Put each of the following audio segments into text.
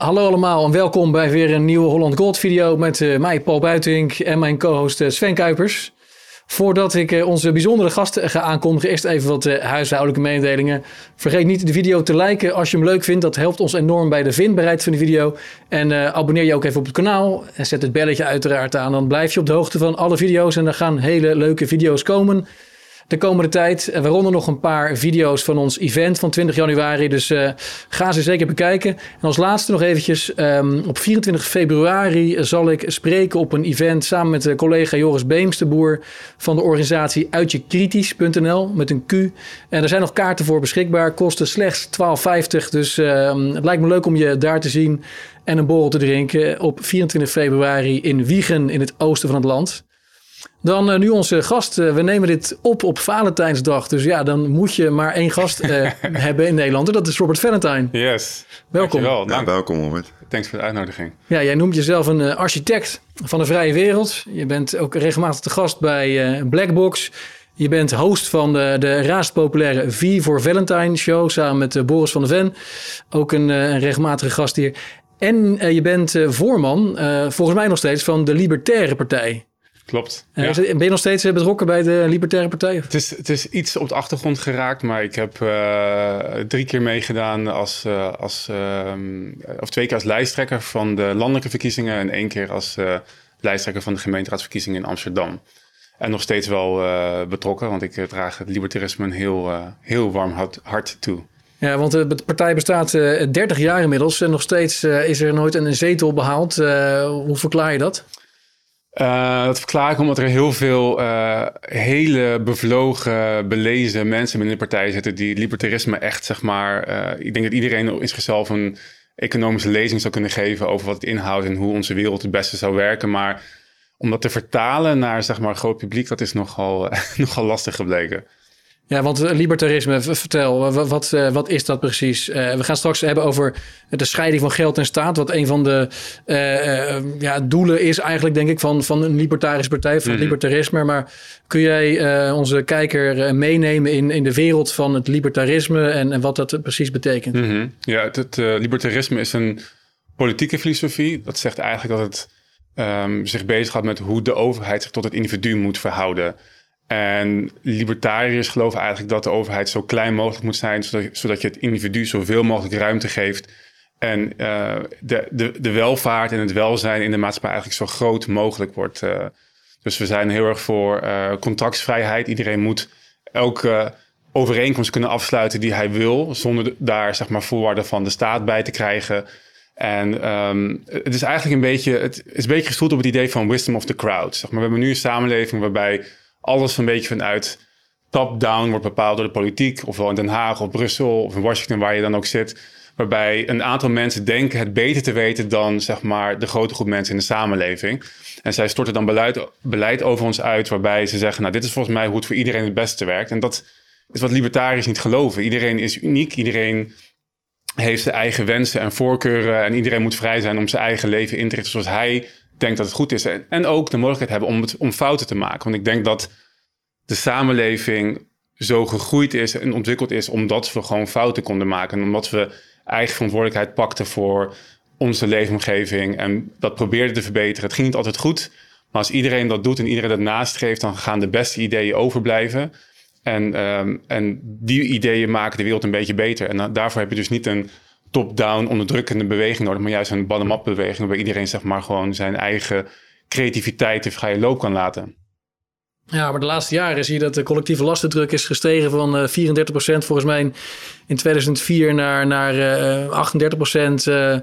Hallo allemaal en welkom bij weer een nieuwe Holland Gold video met uh, mij Paul Buitink en mijn co-host uh, Sven Kuipers. Voordat ik uh, onze bijzondere gasten ga aankondigen, eerst even wat huishoudelijke mededelingen. Vergeet niet de video te liken als je hem leuk vindt. Dat helpt ons enorm bij de vindbaarheid van de video. En abonneer je ook even op het kanaal en zet het belletje uiteraard aan. Dan blijf je op de hoogte van alle video's en er gaan hele leuke video's komen de komende tijd. Waaronder nog een paar video's van ons event van 20 januari. Dus uh, ga ze zeker bekijken. En als laatste nog eventjes. Um, op 24 februari zal ik spreken op een event samen met de collega Joris Beemsterboer van de organisatie uitjekritisch.nl met een Q. En er zijn nog kaarten voor beschikbaar. Kosten slechts 12,50. Dus uh, het lijkt me leuk om je daar te zien en een borrel te drinken op 24 februari in Wiegen in het oosten van het land. Dan uh, nu onze gast. Uh, we nemen dit op op Valentijnsdag. Dus ja, dan moet je maar één gast uh, hebben in Nederland. En dat is Robert Valentine. Yes. Welkom. Dankjewel. Ja, welkom Robert. Thanks voor de uitnodiging. Ja, jij noemt jezelf een architect van de vrije wereld. Je bent ook regelmatig te gast bij Blackbox. Je bent host van de, de raast populaire V voor Valentine show. Samen met Boris van der Ven. Ook een, een regelmatige gast hier. En je bent voorman, volgens mij nog steeds, van de Libertaire Partij. Klopt. Ja. Ben je nog steeds eh, betrokken bij de Libertaire Partij? Het is, het is iets op de achtergrond geraakt, maar ik heb uh, drie keer meegedaan als, uh, als uh, of twee keer als lijsttrekker van de landelijke verkiezingen en één keer als lijsttrekker van de gemeenteraadsverkiezingen in Amsterdam. En nog steeds wel betrokken, want ik draag het libertarisme een heel, heel warm hart toe. Ja, want de partij bestaat 30 jaar inmiddels en nog steeds is er nooit een zetel behaald. hoe verklaar je dat? Uh, dat verklaar ik omdat er heel veel uh, hele bevlogen, belezen mensen binnen de partij zitten die libertarisme echt, zeg maar. Uh, ik denk dat iedereen in zichzelf een economische lezing zou kunnen geven over wat het inhoudt en hoe onze wereld het beste zou werken. Maar om dat te vertalen naar, zeg maar, groot publiek, dat is nogal, nogal lastig gebleken. Ja, want eh, libertarisme, vertel, wat, eh, wat is dat precies? Uh, we gaan straks hebben over de scheiding van geld en staat. Wat een van de uh, ja, doelen is eigenlijk, denk ik, van, van een libertarische partij, van mm libertarisme. Maar kun jij onze kijker meenemen in, in de wereld van het libertarisme en, en wat dat precies betekent? Mm -hmm. Ja, het, het libertarisme is een politieke filosofie. Dat zegt eigenlijk dat het um, zich bezighoudt met hoe de overheid zich tot het individu moet verhouden. En libertariërs geloven eigenlijk dat de overheid zo klein mogelijk moet zijn, zodat, zodat je het individu zoveel mogelijk ruimte geeft. En uh, de, de, de welvaart en het welzijn in de maatschappij eigenlijk zo groot mogelijk wordt. Uh, dus we zijn heel erg voor uh, contractsvrijheid. Iedereen moet elke overeenkomst kunnen afsluiten die hij wil, zonder daar zeg maar, voorwaarden van de staat bij te krijgen. En um, het is eigenlijk een beetje, het is een beetje gestoeld op het idee van wisdom of the crowd. Zeg maar. We hebben nu een samenleving waarbij alles een beetje vanuit top-down wordt bepaald door de politiek. Ofwel in Den Haag of Brussel of in Washington, waar je dan ook zit. Waarbij een aantal mensen denken het beter te weten dan zeg maar, de grote groep mensen in de samenleving. En zij storten dan beleid, beleid over ons uit, waarbij ze zeggen: Nou, dit is volgens mij hoe het voor iedereen het beste werkt. En dat is wat libertariërs niet geloven. Iedereen is uniek, iedereen heeft zijn eigen wensen en voorkeuren. En iedereen moet vrij zijn om zijn eigen leven in te richten zoals hij denk dat het goed is. En ook de mogelijkheid hebben om, het, om fouten te maken. Want ik denk dat de samenleving zo gegroeid is en ontwikkeld is omdat we gewoon fouten konden maken. En omdat we eigen verantwoordelijkheid pakten voor onze leefomgeving en dat probeerden te verbeteren. Het ging niet altijd goed, maar als iedereen dat doet en iedereen dat nastreeft, dan gaan de beste ideeën overblijven. En, um, en die ideeën maken de wereld een beetje beter. En daarvoor heb je dus niet een top-down onderdrukkende beweging nodig, maar juist een bottom-up beweging, waarbij iedereen zeg maar gewoon zijn eigen creativiteit de vrije loop kan laten. Ja, maar de laatste jaren zie je dat de collectieve lastendruk is gestegen van uh, 34% volgens mij in 2004 naar, naar uh, 38% uh,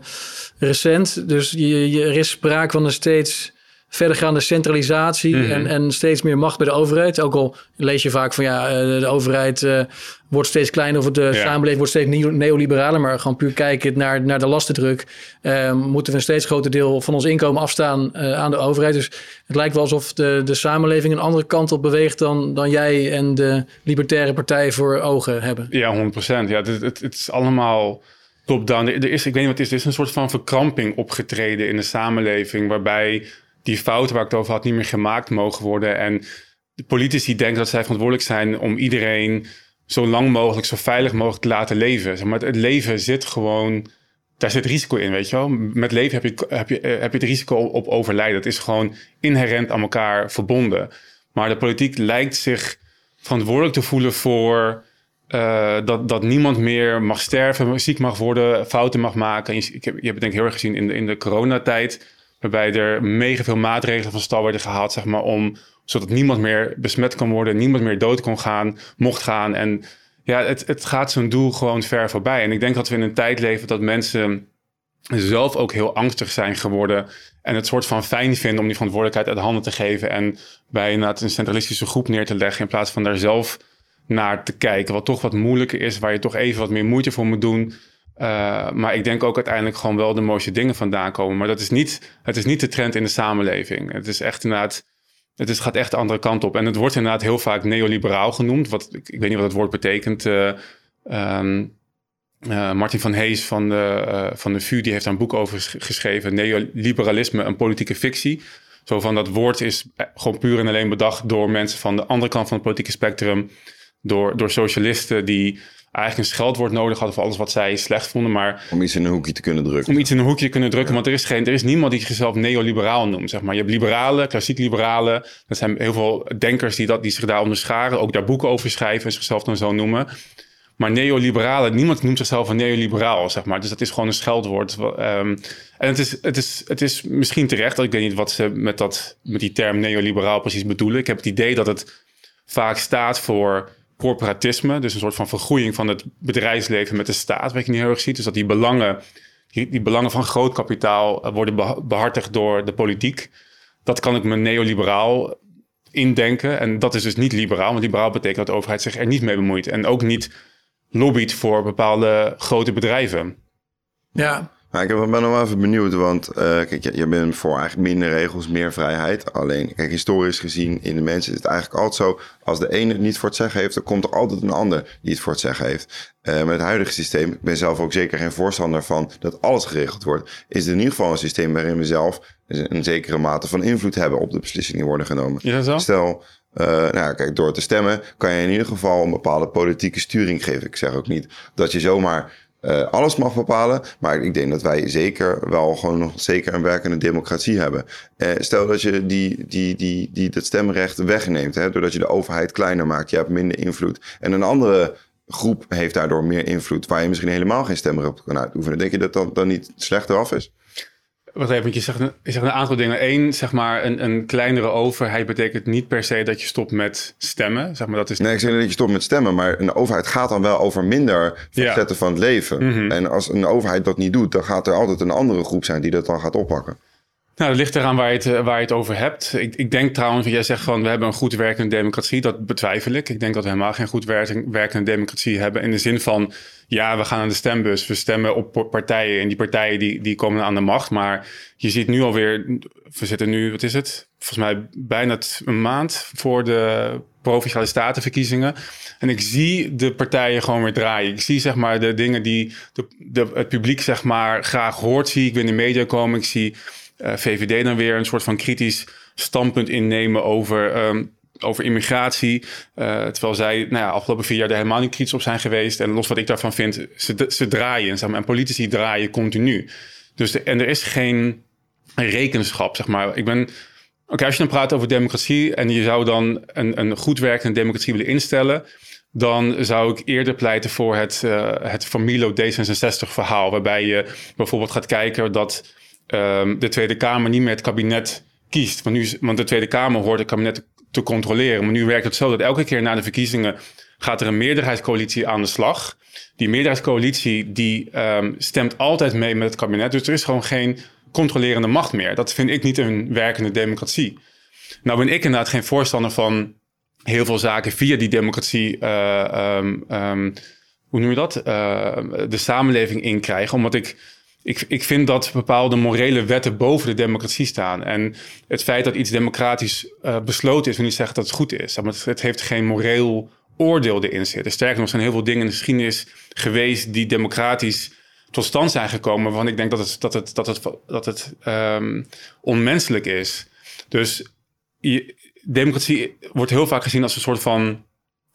recent. Dus je, je, er is sprake van een steeds verdergaande centralisatie mm -hmm. en, en steeds meer macht bij de overheid. Ook al lees je vaak van ja, eh, de overheid uh, wordt steeds kleiner of de ja. samenleving wordt steeds neoliberaler. Maar gewoon puur kijken naar, naar de lastendruk, uh, moeten we een steeds groter deel van ons inkomen afstaan uh, aan de overheid. Dus het lijkt wel alsof de, de samenleving een andere kant op beweegt dan, dan jij en de Libertaire Partij voor ogen hebben. Ja, 100%. Ja, het, het, het is allemaal top-down. Er is, ik weet niet wat het is, er is een soort van verkramping opgetreden in de samenleving waarbij die fouten waar ik het over had niet meer gemaakt mogen worden. En de politici denken dat zij verantwoordelijk zijn om iedereen zo lang mogelijk, zo veilig mogelijk te laten leven. Maar het leven zit gewoon daar zit risico in, weet je wel. Met leven heb je, heb je, heb je het risico op overlijden. Dat is gewoon inherent aan elkaar verbonden. Maar de politiek lijkt zich verantwoordelijk te voelen voor uh, dat, dat niemand meer mag sterven, ziek mag worden, fouten mag maken. Je, ik heb, je hebt het denk ik heel erg gezien in de, in de coronatijd, waarbij er mega veel maatregelen van stal werden gehaald, zeg maar, om, zodat niemand meer besmet kan worden, niemand meer dood kon gaan, mocht gaan. En ja, het, het gaat zo'n doel gewoon ver voorbij. En ik denk dat we in een tijd leven dat mensen zelf ook heel angstig zijn geworden. En het soort van fijn vinden om die verantwoordelijkheid uit handen te geven. En bij een centralistische groep neer te leggen. In plaats van daar zelf naar te kijken. Wat toch wat moeilijker is. Waar je toch even wat meer moeite voor moet doen. Uh, maar ik denk ook uiteindelijk gewoon wel de mooiste dingen vandaan komen. Maar dat is niet, het is niet de trend in de samenleving. Het is echt inderdaad. Het is, gaat echt de andere kant op. En het wordt inderdaad heel vaak neoliberaal genoemd. Wat, ik, ik weet niet wat het woord betekent. Uh, um, uh, Martin van Hees van de, van de VU die heeft daar een boek over geschreven. Neoliberalisme, een politieke fictie. Zo van dat woord is gewoon puur en alleen bedacht door mensen van de andere kant van het politieke spectrum. Door, door socialisten die eigenlijk een scheldwoord nodig hadden voor alles wat zij slecht vonden. Maar om iets in een hoekje te kunnen drukken. Om iets in een hoekje te kunnen drukken. Want er is, geen, er is niemand die zichzelf neoliberaal noemt. Zeg maar. Je hebt liberalen, klassiek liberalen. Dat zijn heel veel denkers die, dat, die zich daar onderscharen. Ook daar boeken over schrijven en zichzelf dan zo noemen. Maar neoliberalen, niemand noemt zichzelf een neoliberaal, zeg maar. Dus dat is gewoon een scheldwoord. Um, en het is, het, is, het is misschien terecht, dat ik weet niet wat ze met, dat, met die term neoliberaal precies bedoelen. Ik heb het idee dat het vaak staat voor corporatisme. Dus een soort van vergroeiing van het bedrijfsleven met de staat, wat je niet heel erg ziet. Dus dat die belangen, die, die belangen van groot kapitaal eh, worden behartigd door de politiek. Dat kan ik me neoliberaal indenken. En dat is dus niet liberaal, want liberaal betekent dat de overheid zich er niet mee bemoeit. En ook niet lobbyt voor bepaalde grote bedrijven. Ja. Maar ik ben nog wel even benieuwd, want uh, kijk, je, je, bent voor eigenlijk minder regels, meer vrijheid. Alleen, kijk, historisch gezien in de mensen is het eigenlijk altijd zo, als de ene het niet voor het zeggen heeft, dan komt er altijd een ander die het voor het zeggen heeft. Uh, met het huidige systeem, ik ben zelf ook zeker geen voorstander van dat alles geregeld wordt, is het in ieder geval een systeem waarin we zelf een zekere mate van invloed hebben op de beslissingen die worden genomen. Zo? Stel, uh, nou, kijk, door te stemmen kan je in ieder geval een bepaalde politieke sturing geven. Ik zeg ook niet dat je zomaar uh, alles mag bepalen. Maar ik denk dat wij zeker wel gewoon nog zeker een werkende democratie hebben. Uh, stel dat je die, die, die, die, dat stemrecht wegneemt, hè, doordat je de overheid kleiner maakt. Je hebt minder invloed. En een andere groep heeft daardoor meer invloed, waar je misschien helemaal geen stemrecht op kan uitoefenen. Denk je dat dat dan niet slechter af is? Wacht even, je zegt, je zegt een aantal dingen. Eén, zeg maar, een, een kleinere overheid betekent niet per se dat je stopt met stemmen. Zeg maar, dat is... Nee, ik zeg niet dat je stopt met stemmen, maar een overheid gaat dan wel over minder facetten ja. van het leven. Mm -hmm. En als een overheid dat niet doet, dan gaat er altijd een andere groep zijn die dat dan gaat oppakken. Nou, dat ligt eraan waar je het, waar je het over hebt. Ik, ik denk trouwens, jij zegt van we hebben een goed werkende democratie. Dat betwijfel ik. Ik denk dat we helemaal geen goed werkende democratie hebben. In de zin van, ja, we gaan aan de stembus. We stemmen op partijen. En die partijen die, die komen aan de macht. Maar je ziet nu alweer, we zitten nu, wat is het? Volgens mij bijna een maand voor de provinciale statenverkiezingen. En ik zie de partijen gewoon weer draaien. Ik zie zeg maar de dingen die de, het publiek zeg maar graag hoort. Zie ik weer in de media komen. Ik zie eh, VVD dan weer een soort van kritisch standpunt innemen over, um, over immigratie. Uh, terwijl zij nou ja, afgelopen vier jaar er helemaal niet kritisch op zijn geweest. En los wat ik daarvan vind, ze, ze draaien. Zeg maar, en politici draaien continu. Dus en er is geen rekenschap, zeg maar. Ik ben... Oké, als je dan praat over democratie en je zou dan een, een goed werkende democratie willen instellen, dan zou ik eerder pleiten voor het, uh, het Familo D66 verhaal. Waarbij je bijvoorbeeld gaat kijken dat um, de Tweede Kamer niet meer het kabinet kiest. Want, nu, want de Tweede Kamer hoort het kabinet te controleren. Maar nu werkt het zo dat elke keer na de verkiezingen gaat er een meerderheidscoalitie aan de slag. Die meerderheidscoalitie die um, stemt altijd mee met het kabinet. Dus er is gewoon geen controlerende macht meer. Dat vind ik niet een werkende democratie. Nou ben ik inderdaad geen voorstander van heel veel zaken via die democratie... Um, um, hoe noem je dat? Uh, de samenleving inkrijgen. Omdat ik ik, ik vind dat bepaalde morele wetten boven de democratie staan. En het feit dat iets democratisch uh, besloten is, wil niet zeggen dat het goed is. Het, heeft geen moreel oordeel erin zitten. Sterker nog, zijn heel veel dingen in de geschiedenis geweest die democratisch tot stand zijn gekomen, waarvan ik denk dat het, dat het, dat het, dat het um, onmenselijk is. Dus democratie wordt heel vaak gezien als een soort van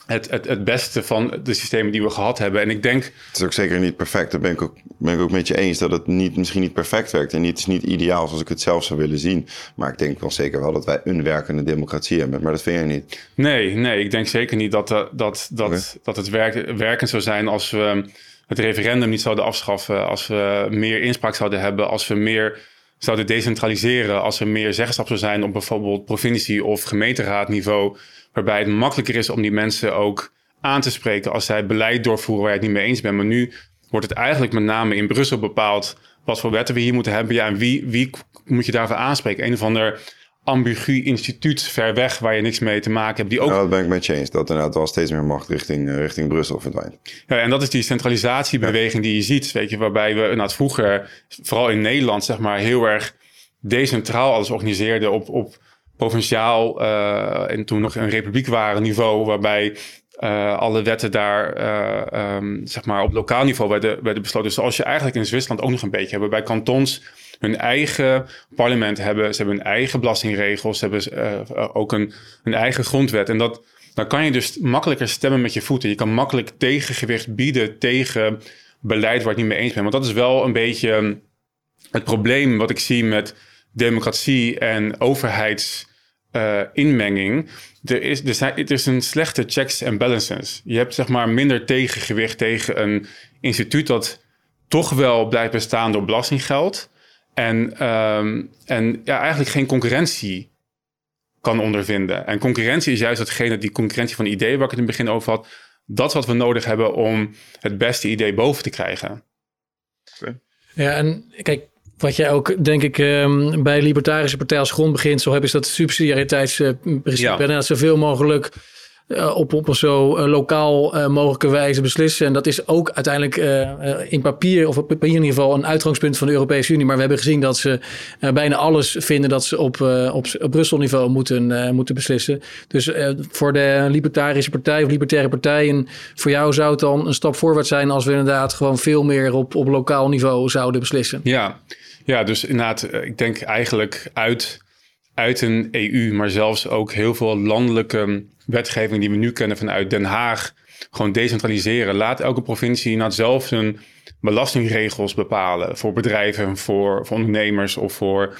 het, het, het beste van de systemen die we gehad hebben. En ik denk. Het is ook zeker niet perfect. Daar ben ik ook, ben ik ook met je eens dat het niet, misschien niet perfect werkt. En niet, is niet ideaal zoals ik het zelf zou willen zien. Maar ik denk wel zeker wel dat wij een werkende democratie hebben. Maar dat vind je niet. Nee, nee, ik denk zeker niet dat, uh, dat, dat, dat het werk, werkend zou zijn als we het referendum niet zouden afschaffen. Als we meer inspraak zouden hebben. Als we meer zouden decentraliseren. Als er meer zeggenschap zou zijn op bijvoorbeeld provincie- of gemeenteraadniveau Waarbij het makkelijker is om die mensen ook aan te spreken als zij beleid doorvoeren waar je het niet mee eens bent. Maar nu wordt het eigenlijk met name in Brussel bepaald wat voor wetten we hier moeten hebben. Ja, en wie, wie moet je daarvoor aanspreken? Een of ander ambigu instituut ver weg waar je niks mee te maken hebt. Die ook... Ja, dat ben ik met je eens. Dat inderdaad wel steeds meer macht richting, uh, richting Brussel verdwijnt. Ja, en dat is die centralisatiebeweging die je ziet. Weet je, waarbij we nou, vroeger, vooral in Nederland, zeg maar, heel erg decentraal alles organiseerden op, op provinciaal uh, en toen nog een republiek waren niveau, waarbij uh, alle wetten daar uh, um, zeg maar op lokaal niveau werden, werden besloten. Dus zoals je eigenlijk in Zwitserland ook nog een beetje hebben. Bij kantons hun eigen parlement hebben, ze hebben hun eigen belastingregels, ze hebben ook een, een eigen grondwet. En dat, dan kan je dus makkelijker stemmen met je voeten. Je kan makkelijk tegengewicht bieden tegen beleid waar je niet mee eens bent. Want dat is wel een beetje het probleem wat ik zie met democratie en overheidsinmenging. Uh, er, is, er, zijn, er is een slechte checks en balances. Je hebt zeg maar minder tegengewicht tegen een instituut dat toch wel blijft bestaan door belastinggeld. En, um, en ja, eigenlijk geen concurrentie kan ondervinden. En concurrentie is juist hetgene, die concurrentie van ideeën waar ik het in het begin over had. Dat is wat we nodig hebben om het beste idee boven te krijgen. Okay. Ja, en kijk, wat jij ook, denk ik, um, bij Libertarische Partij als grondbeginsel hebt, is dat subsidiariteitsprincipe. Ja. En dat zoveel mogelijk uh, op, op een zo uh, lokaal uh, mogelijke wijze beslissen. En dat is ook uiteindelijk in papier, of op papier in ieder geval, een uitgangspunt van de Europese Unie. Maar we hebben gezien dat ze bijna alles vinden dat ze op, op, op Brussel niveau moeten, moeten beslissen. Dus voor de Libertarische Partij of Libertaire Partij, en voor jou zou het dan een stap voorwaarts zijn als we inderdaad gewoon veel meer op, op lokaal niveau zouden beslissen. Ja. Ja, dus inderdaad, eh, ik denk eigenlijk uit, uit een EU, maar zelfs ook heel veel landelijke wetgeving die we nu kennen vanuit Den Haag, gewoon decentraliseren. Laat elke provincie nou zelf hun belastingregels bepalen voor bedrijven, voor, voor ondernemers of voor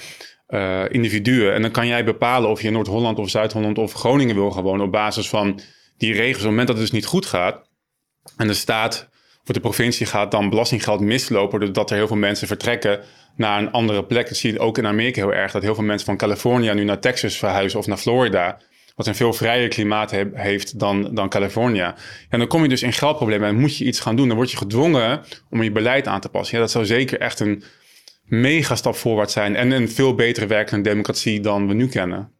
uh, individuen. En dan kan jij bepalen of je in Noord-Holland of Zuid-Holland of Groningen wil gaan wonen op basis van die regels. Op het moment dat het dus niet goed gaat en de staat voor de provincie gaat dan belastinggeld mislopen doordat er heel veel mensen vertrekken naar een andere plek. Dat zie je ook in Amerika heel erg. Dat heel veel mensen van Californië nu naar Texas verhuizen of naar Florida. Wat een veel vrijer klimaat he heeft dan, dan Californië. En dan kom je dus in geldproblemen en moet je iets gaan doen. Dan word je gedwongen om je beleid aan te passen. Ja, dat zou zeker echt een mega stap voorwaarts zijn. En een veel betere werkende democratie dan we nu kennen.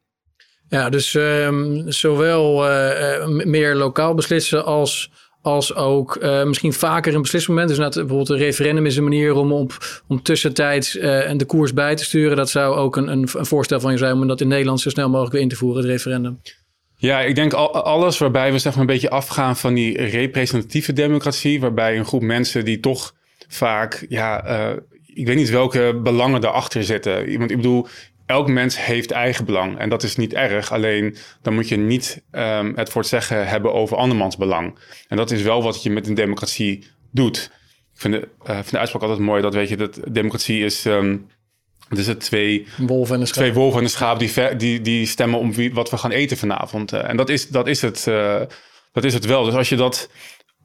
Ja, dus um, zowel uh, meer lokaal beslissen als als ook uh, misschien vaker een beslismoment. Dus bijvoorbeeld een referendum is een manier om, om tussentijds uh, de koers bij te sturen. Dat zou ook een, een, voorstel van je zijn om dat in Nederland zo snel mogelijk weer in te voeren, het referendum. Ja, ik denk al, alles waarbij we zeg maar een beetje afgaan van die representatieve democratie. Waarbij een groep mensen die toch vaak, ja, uh, ik weet niet welke belangen daarachter zitten. Iemand, ik bedoel, elk mens heeft eigen belang. En dat is niet erg. Alleen dan moet je niet um, het voor het zeggen hebben over andermans belang. En dat is wel wat je met een democratie doet. Ik vind de, uh, vind de uitspraak altijd mooi. Dat weet je, dat democratie is. Um, dus het twee wolven en een schaap, twee wolven en een schaap die, die, die stemmen om wie, wat we gaan eten vanavond. Uh, en dat is, dat, is het, uh, dat is het wel. Dus als je dat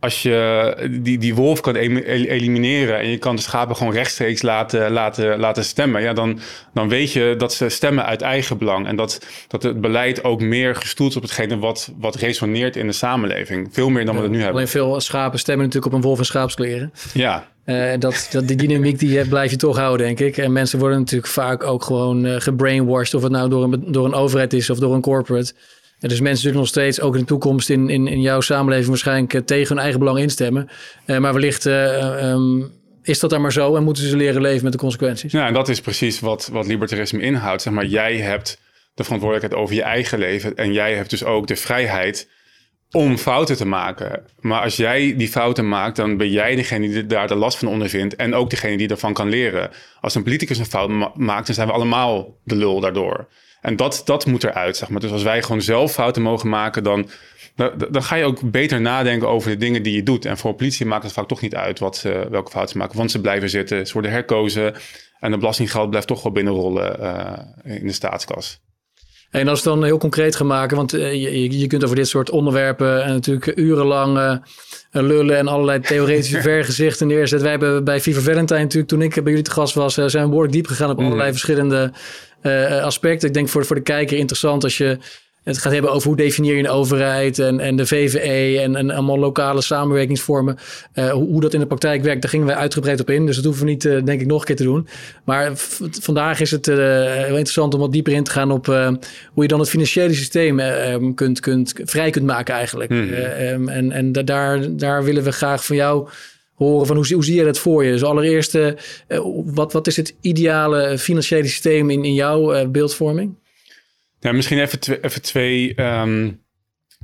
als je die, die wolf kan elimineren en je kan de schapen gewoon rechtstreeks laten, laten, laten stemmen, ja, dan, dan weet je dat ze stemmen uit eigen belang. En dat, dat het beleid ook meer gestoeld is op hetgene wat, wat resoneert in de samenleving. Veel meer dan we het nu hebben. Alleen veel schapen stemmen natuurlijk op een wolf en schaapskleren. Ja. Uh, dat, dat, die dynamiek die blijf je toch houden, denk ik. En mensen worden natuurlijk vaak ook gewoon uh, gebrainwashed, of het nou door een, door een overheid is of door een corporate. Dus mensen zullen nog steeds ook in de toekomst in, in, in jouw samenleving waarschijnlijk eh, tegen hun eigen belang instemmen. Uh, maar wellicht uh, um, is dat dan maar zo en moeten ze leren leven met de consequenties. Ja, en dat is precies wat, wat libertarisme inhoudt. Zeg maar, jij hebt de verantwoordelijkheid over je eigen leven en jij hebt dus ook de vrijheid om fouten te maken. Maar als jij die fouten maakt, dan ben jij degene die daar de last van ondervindt en ook degene die ervan kan leren. Als een politicus een fout ma maakt, dan zijn we allemaal de lul daardoor. En dat, dat moet eruit, zeg maar. Dus als wij gewoon zelf fouten mogen maken, dan, dan, dan ga je ook beter nadenken over de dingen die je doet. En voor politie maakt het vaak toch niet uit wat ze, welke fouten ze maken. Want ze blijven zitten, ze worden herkozen. En het belastinggeld blijft toch wel binnenrollen uh, in de staatskas. En als het dan heel concreet gaan maken, want uh, je, je kunt over dit soort onderwerpen en natuurlijk urenlang uh, lullen en allerlei theoretische vergezichten neerzetten. Wij hebben bij Viva Valentine natuurlijk, toen ik bij jullie te gast was, zijn we behoorlijk diep gegaan op allerlei mm. verschillende aspecten. Ik denk voor, voor de kijker interessant als je het gaat hebben over hoe definieer je een overheid en, en de VVE en, en allemaal lokale samenwerkingsvormen. Uh, hoe, hoe, dat in de praktijk werkt, daar gingen we uitgebreid op in. Dus dat hoeven we niet, uh, denk ik, nog een keer te doen. Maar vandaag is het uh, heel interessant om wat dieper in te gaan op hoe je dan het financiële systeem um, kunt, kunt, vrij kunt maken eigenlijk. Hmm. Um, en en daar, daar willen we graag van jou horen van hoe, hoe zie je dat voor je? Dus allereerst, wat, wat is het ideale financiële systeem in, in jouw beeldvorming? Ja, misschien even, twee, even twee, um,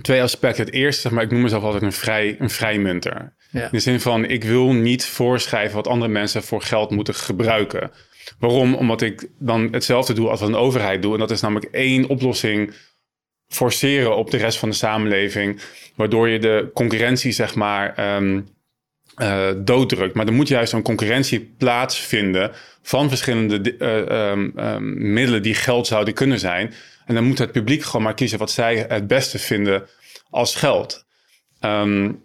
twee aspecten. Het eerste, zeg maar, ik noem mezelf altijd een, vrij, een vrijmunter. Ja. In de zin van, ik wil niet voorschrijven wat andere mensen voor geld moeten gebruiken. Waarom? Omdat ik dan hetzelfde doe als wat een overheid doet. En dat is namelijk één oplossing forceren op de rest van de samenleving. Waardoor je de concurrentie, zeg maar, um, uh, dooddrukt. Maar er moet juist een concurrentie plaatsvinden van verschillende uh, um, um, middelen die geld zouden kunnen zijn. En dan moet het publiek gewoon maar kiezen wat zij het beste vinden als geld. Um,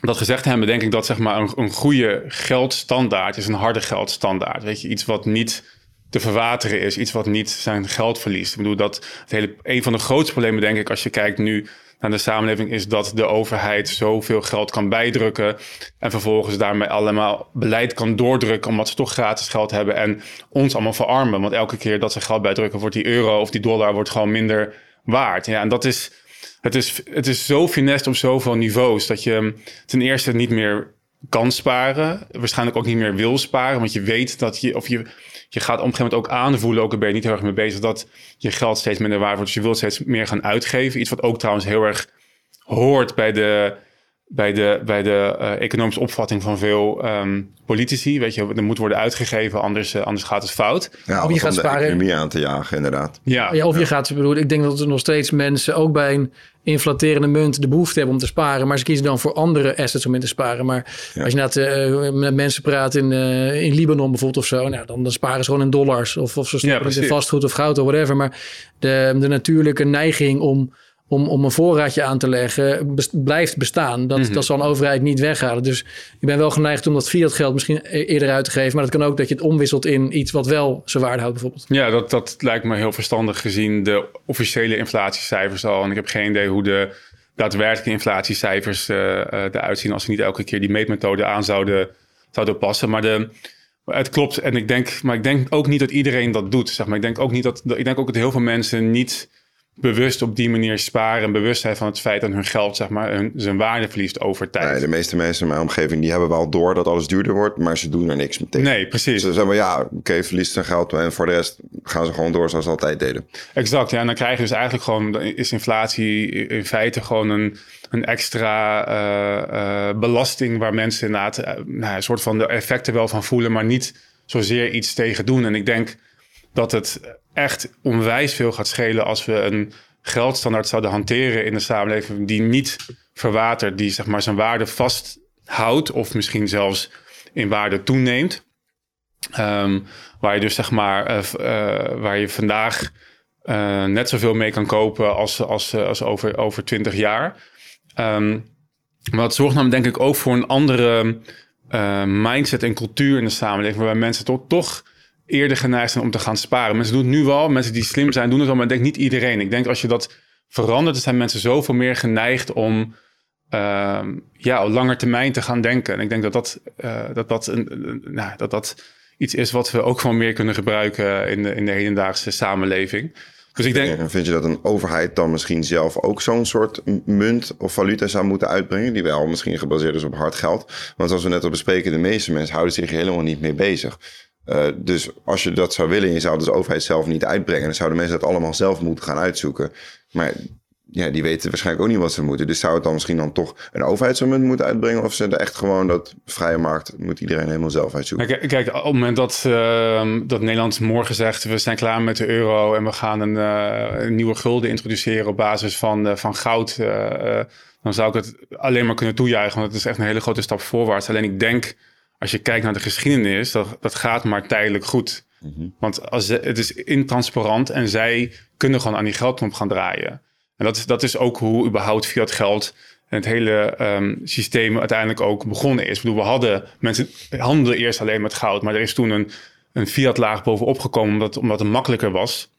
dat gezegd hebben, denk ik dat zeg maar een, een goede geldstandaard is een harde geldstandaard. Weet je, iets wat niet te verwateren is, iets wat niet zijn geld verliest. Ik bedoel dat het hele, een van de grootste problemen, denk ik, als je kijkt nu naar de samenleving, is dat de overheid zoveel geld kan bijdrukken. En vervolgens daarmee allemaal beleid kan doordrukken, omdat ze toch gratis geld hebben. En ons allemaal verarmen. Want elke keer dat ze geld bijdrukken, wordt die euro of die dollar wordt gewoon minder waard. Ja, en dat is. Het is, het is zo finest op zoveel niveaus dat je ten eerste niet meer kan sparen. Waarschijnlijk ook niet meer wil sparen. Want je weet dat je, of je, je gaat op een gegeven moment ook aanvoelen, ook al ben je niet heel erg mee bezig, dat je geld steeds minder waard wordt. Dus je wilt steeds meer gaan uitgeven. Iets wat ook trouwens heel erg hoort bij de, bij de, bij de uh, economische opvatting van veel um, politici. Weet je, er moet worden uitgegeven, anders, uh, anders gaat het fout. Ja, of je gaat sparen. economie aan te jagen, inderdaad. Ja, ja of je gaat, bedoel, ik denk dat er nog steeds mensen ook bij een inflaterende munt de behoefte hebben om te sparen. Maar ze kiezen dan voor andere assets om in te sparen. Maar als je net, uh, met mensen praat in, uh, in Libanon bijvoorbeeld of zo, nou, dan, dan sparen ze gewoon in dollars. Of, of ze stoppen in vastgoed of goud of whatever. Maar de, de natuurlijke neiging om om, om een voorraadje aan te leggen, blijft bestaan. Dat, mhm. dat zal een overheid niet weghalen. Dus ik ben wel geneigd om dat fiat geld misschien e-, eerder uit te geven. Maar dat kan ook dat je het omwisselt in iets wat wel zijn waarde houdt bijvoorbeeld. Ja, dat, dat lijkt me heel verstandig gezien de officiële inflatiecijfers al. En ik heb geen idee hoe de daadwerkelijke inflatiecijfers uh, eruit zien... als ze niet elke keer die meetmethode aan zouden, zouden passen. Maar de... Het klopt. En ik denk, maar ik denk ook niet dat iedereen dat doet. Zeg maar. Ik denk ook niet dat. Ik denk ook dat heel veel mensen niet bewust op die manier sparen en bewust zijn van het feit dat hun geld zeg maar, hun, zijn waarde verliest over tijd. Nee, de meeste mensen in mijn omgeving die hebben wel door dat alles duurder wordt, maar ze doen er niks mee tegen. Nee, precies. Ze zeggen ja, oké, okay, verliest zijn geld en voor de rest gaan ze gewoon door zoals ze altijd deden. Exact, ja. En dan krijg je dus eigenlijk gewoon, is inflatie in feite gewoon een, een extra uh, uh, belasting waar mensen inderdaad uh, nou, een soort van de effecten wel van voelen, maar niet zozeer iets tegen doen. En ik denk dat het echt onwijs veel gaat schelen als we een geldstandaard zouden hanteren in de samenleving die niet verwatert, die zeg maar zijn waarde vasthoudt of misschien zelfs in waarde toeneemt. Um, waar je dus zeg maar, uh, uh, waar je vandaag uh, net zoveel mee kan kopen als, als, als over, over 20 jaar. Um, maar dat zorgt namelijk denk ik ook voor een andere mindset en cultuur in de samenleving, waarbij mensen toch, toch eerder geneigd zijn om te gaan sparen. Mensen doen het nu wel, mensen die slim zijn doen het al, maar ik denk niet iedereen. Ik denk als je dat verandert, dan zijn mensen zoveel meer geneigd om uh, ja, op lange termijn te gaan denken. En ik denk dat dat, uh, dat, dat, een, nou, dat dat iets is wat we ook gewoon meer kunnen gebruiken in de, in de hedendaagse samenleving. Dus ik denk... En vind je dat een overheid dan misschien zelf ook zo'n soort munt of valuta zou moeten uitbrengen, die wel misschien gebaseerd is op hard geld? Want als we net al bespreken, de meeste mensen houden zich helemaal niet mee bezig. Uh, dus als je dat zou willen, je zou de overheid zelf niet uitbrengen, dan zouden mensen dat allemaal zelf moeten gaan uitzoeken. Maar ja, die weten waarschijnlijk ook niet wat ze moeten. Dus zou het dan misschien dan toch een overheidsmoment moeten uitbrengen? Of ze er echt gewoon dat vrije markt moet iedereen helemaal zelf uitzoeken? Kijk, kijk op het moment dat, uh, dat Nederland morgen zegt... we zijn klaar met de euro en we gaan een, een nieuwe gulden introduceren... op basis van, uh, van goud... dan zou ik het alleen maar kunnen toejuichen. Want het is echt een hele grote stap voorwaarts. Alleen ik denk, als je kijkt naar de geschiedenis... dat, dat gaat maar tijdelijk goed. Mm -hmm. Want als, het is intransparant en zij kunnen gewoon aan die geldknop gaan draaien... En dat is, dat is ook hoe überhaupt fiat geld en het hele um, systeem uiteindelijk ook begonnen is. Ik bedoel, we hadden mensen handelden eerst alleen met goud, maar er is toen een, een fiat laag bovenop gekomen omdat, omdat het makkelijker was.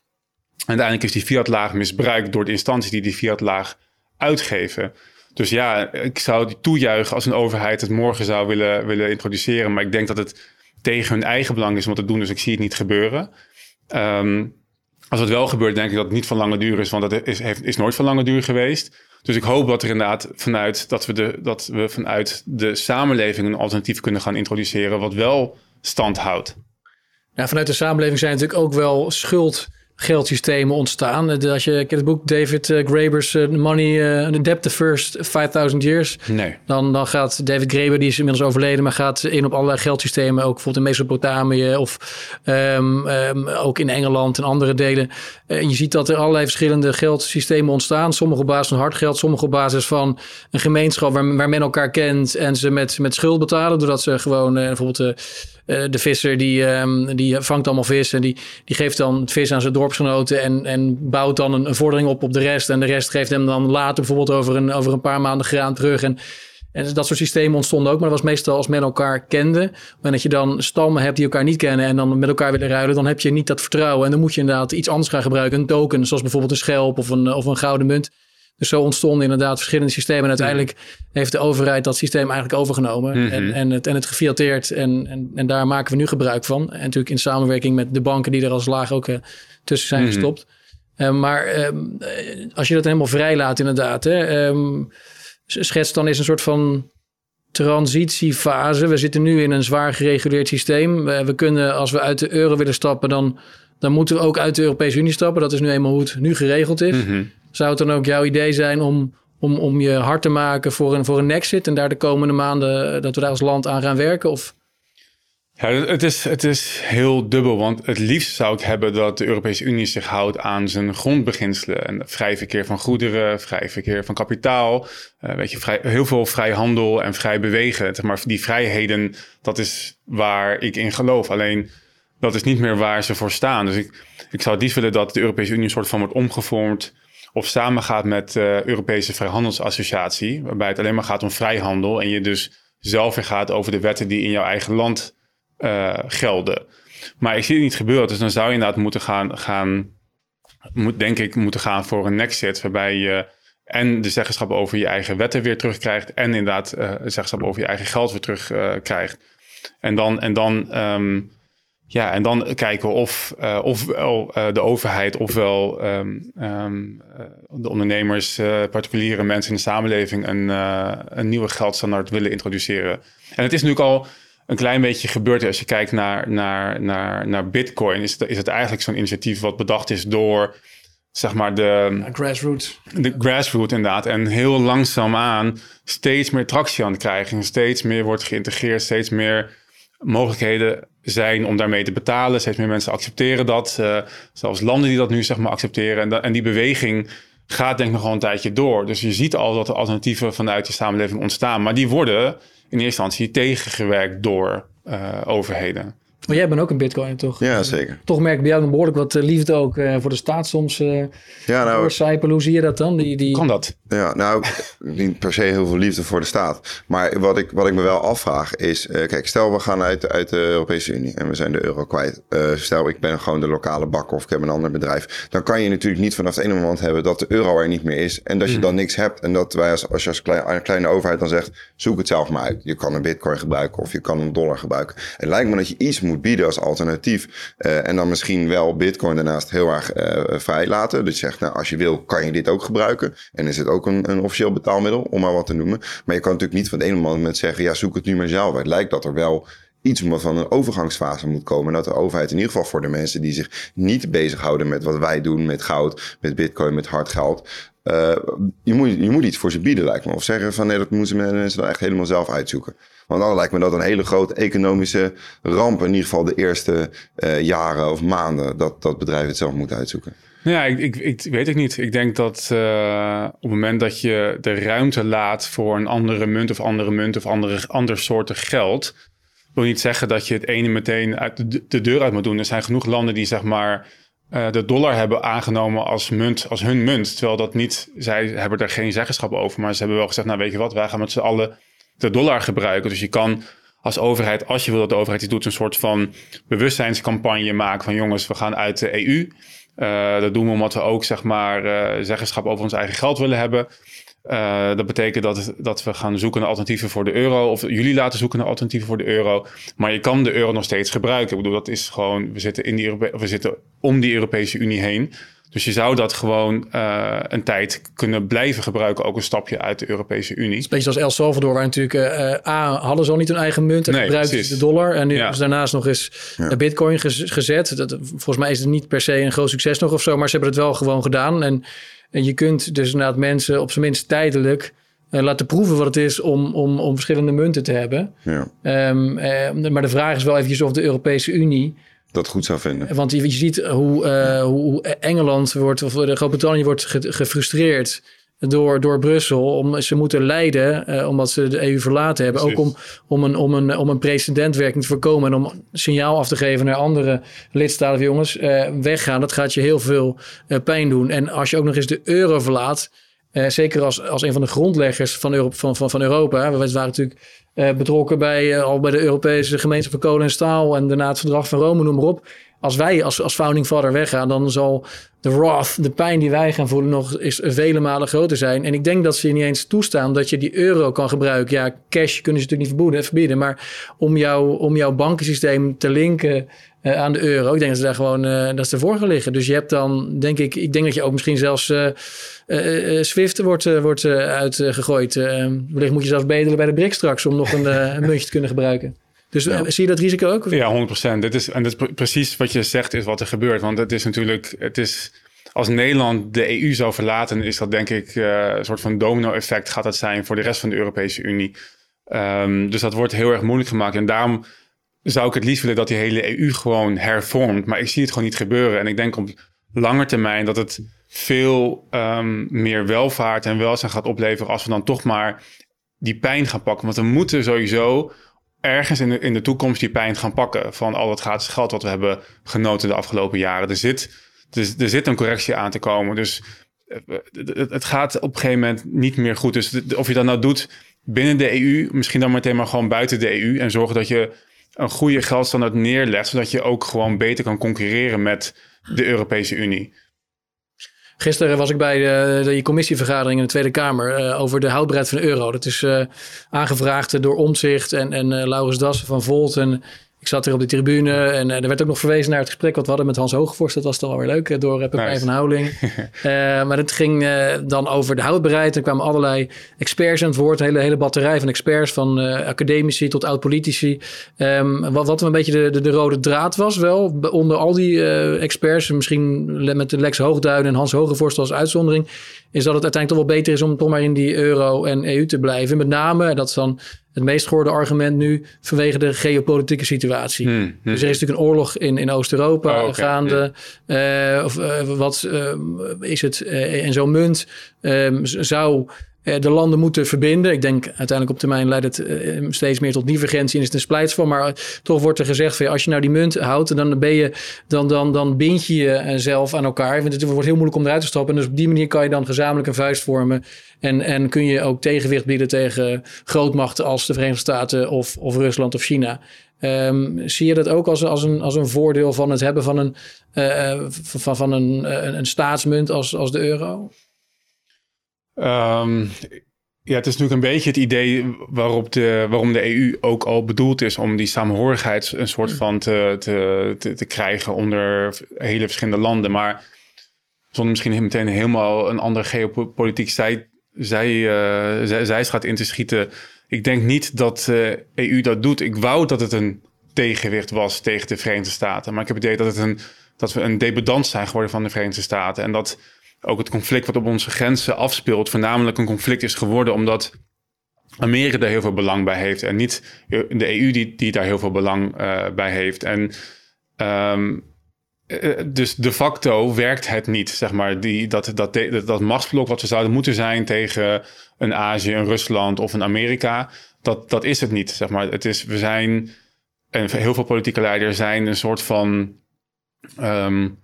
En uiteindelijk is die fiat laag misbruikt door de instanties die die fiat laag uitgeven. Dus ja, ik zou die toejuichen als een overheid het morgen zou willen, willen introduceren. Maar ik denk dat het tegen hun eigen belang is om dat te doen. Dus ik zie het niet gebeuren. Um, als het wel gebeurt, denk ik dat het niet van lange duur is, want dat is, heeft, is nooit van lange duur geweest. Dus ik hoop dat er inderdaad vanuit dat we, de, dat we vanuit de samenleving een alternatief kunnen gaan introduceren, wat wel stand houdt. Vanuit de samenleving zijn natuurlijk ook wel schuld geldsystemen ontstaan. Als je kent het boek David uh, Graeber's uh, Money, The Debt the First 5000 Years. Nee. Dan, dan gaat David Graeber, die is inmiddels overleden, maar gaat in op allerlei geldsystemen. Ook bijvoorbeeld in Mesopotamië of um, um, ook in Engeland en andere delen. En je ziet dat er allerlei verschillende geldsystemen ontstaan. Sommige op basis van hard geld, sommige op basis van een gemeenschap waar, waar men elkaar kent en ze met, met schuld betalen. Doordat ze gewoon bijvoorbeeld uh, de visser die, um, die vangt allemaal vis en die, die geeft dan het vis aan zijn dorpsgenoten en, en bouwt dan een, een, vordering op op de rest. En de rest geeft hem dan later bijvoorbeeld over een, over een paar maanden graan terug. En, en dat soort systemen ontstonden ook, maar dat was meestal als men elkaar kende. Maar dat je dan stammen hebt die elkaar niet kennen en dan met elkaar willen ruilen, dan heb je niet dat vertrouwen. En dan moet je inderdaad iets anders gaan gebruiken. Een token, zoals bijvoorbeeld een schelp of een, of een gouden munt. Dus zo ontstonden inderdaad verschillende systemen. En uiteindelijk heeft de overheid dat systeem eigenlijk overgenomen. Mm -hmm. en, en, het, en het gefiateerd. En, en, en daar maken we nu gebruik van. En natuurlijk in samenwerking met de banken die er als laag ook uh, tussen zijn mm -hmm. gestopt. Uh, maar um, als je dat helemaal vrij laat inderdaad. Hè, um, schets dan is een soort van transitiefase. We zitten nu in een zwaar gereguleerd systeem. We, we kunnen als we uit de euro willen stappen dan... Dan moeten we ook uit de Europese Unie stappen. Dat is nu eenmaal hoe het nu geregeld is. Mm -hmm. Zou het dan ook jouw idee zijn om, om, om je hard te maken voor een, voor een exit en daar de komende maanden dat we daar als land aan gaan werken? Of? Ja, het is, het is heel dubbel, want het liefst zou ik hebben dat de Europese Unie zich houdt aan zijn grondbeginselen. En vrij verkeer van goederen, vrij verkeer van kapitaal, uh, weet je, vrij, heel veel vrij handel en vrij bewegen. Zeg maar die vrijheden, dat is waar ik in geloof. Alleen dat is niet meer waar ze voor staan. Dus ik, ik zou het liefst willen dat de Europese Unie een soort van wordt omgevormd of samengaat met de uh, Europese Vrijhandelsassociatie, waarbij het alleen maar gaat om vrijhandel en je dus zelf weer gaat over de wetten die in jouw eigen land uh, gelden. Maar ik zie het niet gebeuren, dus dan zou je inderdaad moeten gaan, gaan moet, denk ik, moeten gaan voor een exit, waarbij je en de zeggenschap over je eigen wetten weer terugkrijgt en inderdaad uh, zeggenschap over je eigen geld weer terugkrijgt. en dan, en dan um, ja, en dan kijken of, uh, ofwel uh, de overheid ofwel um, um, de ondernemers, uh, particuliere mensen in de samenleving een, een nieuwe geldstandaard willen introduceren. En het is natuurlijk al een klein beetje gebeurd. Als je kijkt naar, naar, naar, naar Bitcoin, is het, is het eigenlijk zo'n initiatief wat bedacht is door zeg maar de grassroots. De grassroots inderdaad. En heel langzaamaan steeds meer tractie aan het krijgen. Steeds meer wordt geïntegreerd, steeds meer mogelijkheden zijn om daarmee te betalen. Steeds meer mensen accepteren dat. Uh, zelfs landen die dat nu zeg maar accepteren. En, en die beweging gaat denk ik nog wel een tijdje door. Dus je ziet al dat er alternatieven vanuit de samenleving ontstaan. Maar die worden in eerste instantie tegengewerkt door uh, overheden. Maar jij bent ook een bitcoin, toch? Ja, zeker. Toch merk ik bij jou een behoorlijk wat liefde ook uh, voor de staat soms. Uh, ja, nou, doorcijpelen. Hoe zie je dat dan? Die, die... Kan dat? Ja, nou, niet per se heel veel liefde voor de staat. Maar wat ik, wat ik me wel afvraag is... Uh, kijk, stel we gaan uit, uit de Europese Unie en we zijn de euro kwijt. stel ik ben gewoon de lokale bakker of ik heb een ander bedrijf. Dan kan je natuurlijk niet vanaf het ene moment hebben dat de euro er niet meer is. En dat je dan niks hebt. En dat wij als, als je als klein, kleine overheid dan zegt... zoek het zelf maar uit. Je kan een bitcoin gebruiken of je kan een dollar gebruiken. Het lijkt me dat je iets moet bieden als alternatief. Uh, en dan misschien wel Bitcoin daarnaast heel erg uh, vrij laten. Dus je zegt, nou, als je wil, kan je dit ook gebruiken. En is het ook een, een officieel betaalmiddel, om maar wat te noemen. Maar je kan natuurlijk niet van het ene moment zeggen, ja, zoek het nu maar zelf. Het lijkt dat er wel iets van een overgangsfase moet komen. En dat de overheid in ieder geval voor de mensen die zich niet bezighouden met wat wij doen, met goud, met bitcoin, met hard geld. Uh, je, moet, moet iets voor ze bieden, lijkt me. Of zeggen van nee, dat moeten mensen dan echt helemaal zelf uitzoeken. Want dan lijkt me dat een hele grote economische ramp. In ieder geval de eerste uh, jaren of maanden dat, dat bedrijven het zelf moeten uitzoeken. Nou ja, ik, ik, ik weet het niet. Ik denk dat uh, op het moment dat je de ruimte laat voor een andere munt of andere munt of andere, ander soorten geld, wil niet zeggen dat je het ene meteen uit de deur uit moet doen. Er zijn genoeg landen die zeg maar uh, de dollar hebben aangenomen als munt, als hun munt. Terwijl dat niet, zij hebben daar geen zeggenschap over. Maar ze hebben wel gezegd, nou weet je wat, wij gaan met z'n allen de dollar gebruiken. Dus je kan als overheid, als je wil dat de overheid iets doet, een soort van bewustzijnscampagne maken van jongens, we gaan uit de EU. Uh, dat doen we omdat we ook zeg maar uh, zeggenschap over ons eigen geld willen hebben. Uh, dat betekent dat, dat we gaan zoeken naar alternatieven voor de euro. Of jullie laten zoeken naar alternatieven voor de euro. Maar je kan de euro nog steeds gebruiken. Ik bedoel, dat is gewoon. We zitten, in die Europe we zitten om die Europese Unie heen. Dus je zou dat gewoon uh, een tijd kunnen blijven gebruiken, ook een stapje uit de Europese Unie. Het is een beetje als El Salvador, waar natuurlijk uh, A, hadden ze al niet hun eigen munt en nee, gebruikten de dollar. En nu ja. is daarnaast nog eens ja. bitcoin gezet. Dat, volgens mij is het niet per se een groot succes nog of zo, maar ze hebben het wel gewoon gedaan. En, en je kunt dus inderdaad mensen op zijn minst tijdelijk uh, laten proeven wat het is om, om, om verschillende munten te hebben. Ja. Um, maar de vraag is wel eventjes of de Europese Unie dat goed zou vinden. Want je, je ziet hoe, uh, hoe Engeland wordt, of Groot-Brittannië wordt gefrustreerd door, door Brussel. Om, ze moeten leiden uh, omdat ze de EU verlaten hebben. Precies. Ook om, om, een, om, een, om een precedentwerking te voorkomen. En om signaal af te geven naar andere lidstaten. Jongens, uh, weggaan. Dat gaat je heel veel pijn doen. En als je ook nog eens de euro verlaat. zeker als, als een van de grondleggers van, Europa, van, van, van Europa. We waren natuurlijk betrokken bij, al bij de Europese gemeenschap van kolen en staal en daarna het verdrag van Rome, noem maar op. Als wij als, als founding father weggaan, dan zal de wrath, de pijn die wij gaan voelen, nog is vele malen groter zijn. En ik denk dat ze niet eens toestaan dat je die euro kan gebruiken. Ja, cash kunnen ze natuurlijk niet verbieden, verbieden maar om, om jouw bankensysteem te linken uh, aan de euro. Ik denk dat ze daar gewoon uh, dat ze ervoor gaan liggen. Dus je hebt dan, denk ik, ik denk dat je ook misschien zelfs uh, Swift wordt, wordt uitgegooid. wellicht moet je zelfs bedelen bij de BRIC straks om nog een, een muntje te kunnen gebruiken. Dus ja. zie je dat risico ook? Ja, 100%. Dit is, en dat is precies wat je zegt, is wat er gebeurt. Want het is natuurlijk, het is, als Nederland de EU zou verlaten, is dat denk ik een soort van domino-effect gaat dat zijn voor de rest van de Europese Unie. Um, dus dat wordt heel erg moeilijk gemaakt. En daarom zou ik het liefst willen dat die hele EU gewoon hervormt. Maar ik zie het gewoon niet gebeuren. En ik denk op lange termijn dat het veel um, meer welvaart en welzijn gaat opleveren als we dan toch maar die pijn gaan pakken. Want we moeten sowieso ergens in de, in de toekomst die pijn gaan pakken van al het gratis geld wat we hebben genoten de afgelopen jaren. Er zit, er, er zit een correctie aan te komen. Dus eh, het gaat op een gegeven moment niet meer goed. Dus of je dat nou doet binnen de EU, misschien dan meteen maar gewoon buiten de EU en zorgen dat je een goede geldstandaard neerlegt, zodat je ook gewoon beter kan concurreren met de Europese Unie. Gisteren was ik bij de, de commissievergadering in de Tweede Kamer uh, over de houdbaarheid van de euro. Dat is uh, aangevraagd door Omtzigt en, en uh, Laurens Dassen van Volt en ik zat er op de tribune en er werd ook nog verwezen naar het gesprek wat we hadden met Hans Hogevorst. Dat was toch wel weer leuk, door uh, Pepijn van Houweling. maar het ging dan over de houdbaarheid. Er kwamen allerlei experts aan het woord. Een hele, hele batterij van experts, van academici tot oud-politici. Um, wat, wat een beetje de, de, de, rode draad was wel, onder al die experts, misschien met de Lex Hoogduin en Hans Hogevorst als uitzondering, is dat het uiteindelijk toch wel beter is om toch maar in die euro en EU te blijven. Met name, dat is dan het meest gehoorde argument nu vanwege de geopolitieke situatie. Hmm, hmm. Dus er is natuurlijk een oorlog in, in Oost-Europa oh, gaande. Uh, of, uh, wat uh, is het? en zo'n munt ehm, zou eh, de landen moeten verbinden. Ik denk uiteindelijk op termijn leidt het eh, steeds meer tot divergentie en is het een splijtsvorm. Maar eh, toch wordt er gezegd als je nou die munt houdt, dan ben je dan, dan, dan bind je jezelf aan elkaar. Want het wordt heel moeilijk om eruit te stappen. En dus op die manier kan je dan gezamenlijk een vuist vormen. En, en kun je ook tegenwicht bieden tegen grootmachten als de Verenigde Staten of, of Rusland of China. Um, zie je dat ook als, als, een, als een voordeel van het hebben van een, van, van een, een staatsmunt als, als de euro? Um, ja, het is natuurlijk een beetje het idee waarop de, waarom de EU ook al bedoeld is om die samenhorigheid een soort van te, te, te, te krijgen onder hele verschillende landen. Maar zonder misschien meteen helemaal een andere geopolitiek zij, zij, uh, zij, zij gaat in te schieten. Ik denk niet dat de EU dat doet. Ik wou dat het een tegenwicht was tegen de Verenigde Staten. Maar ik heb het idee dat, het een, dat we een debedant zijn geworden van de Verenigde Staten. En dat ook het conflict wat op onze grenzen afspeelt, voornamelijk een conflict is geworden omdat Amerika daar heel veel belang bij heeft. En niet de EU die, die daar heel veel belang uh, bij heeft. En um, dus de facto werkt het niet, zeg maar. Die, dat, dat, dat, machtsblok wat we zouden moeten zijn tegen een Azië, een Rusland of een Amerika, dat, dat is het niet, zeg maar. Het is, we zijn, en heel veel politieke leiders zijn een soort van, um,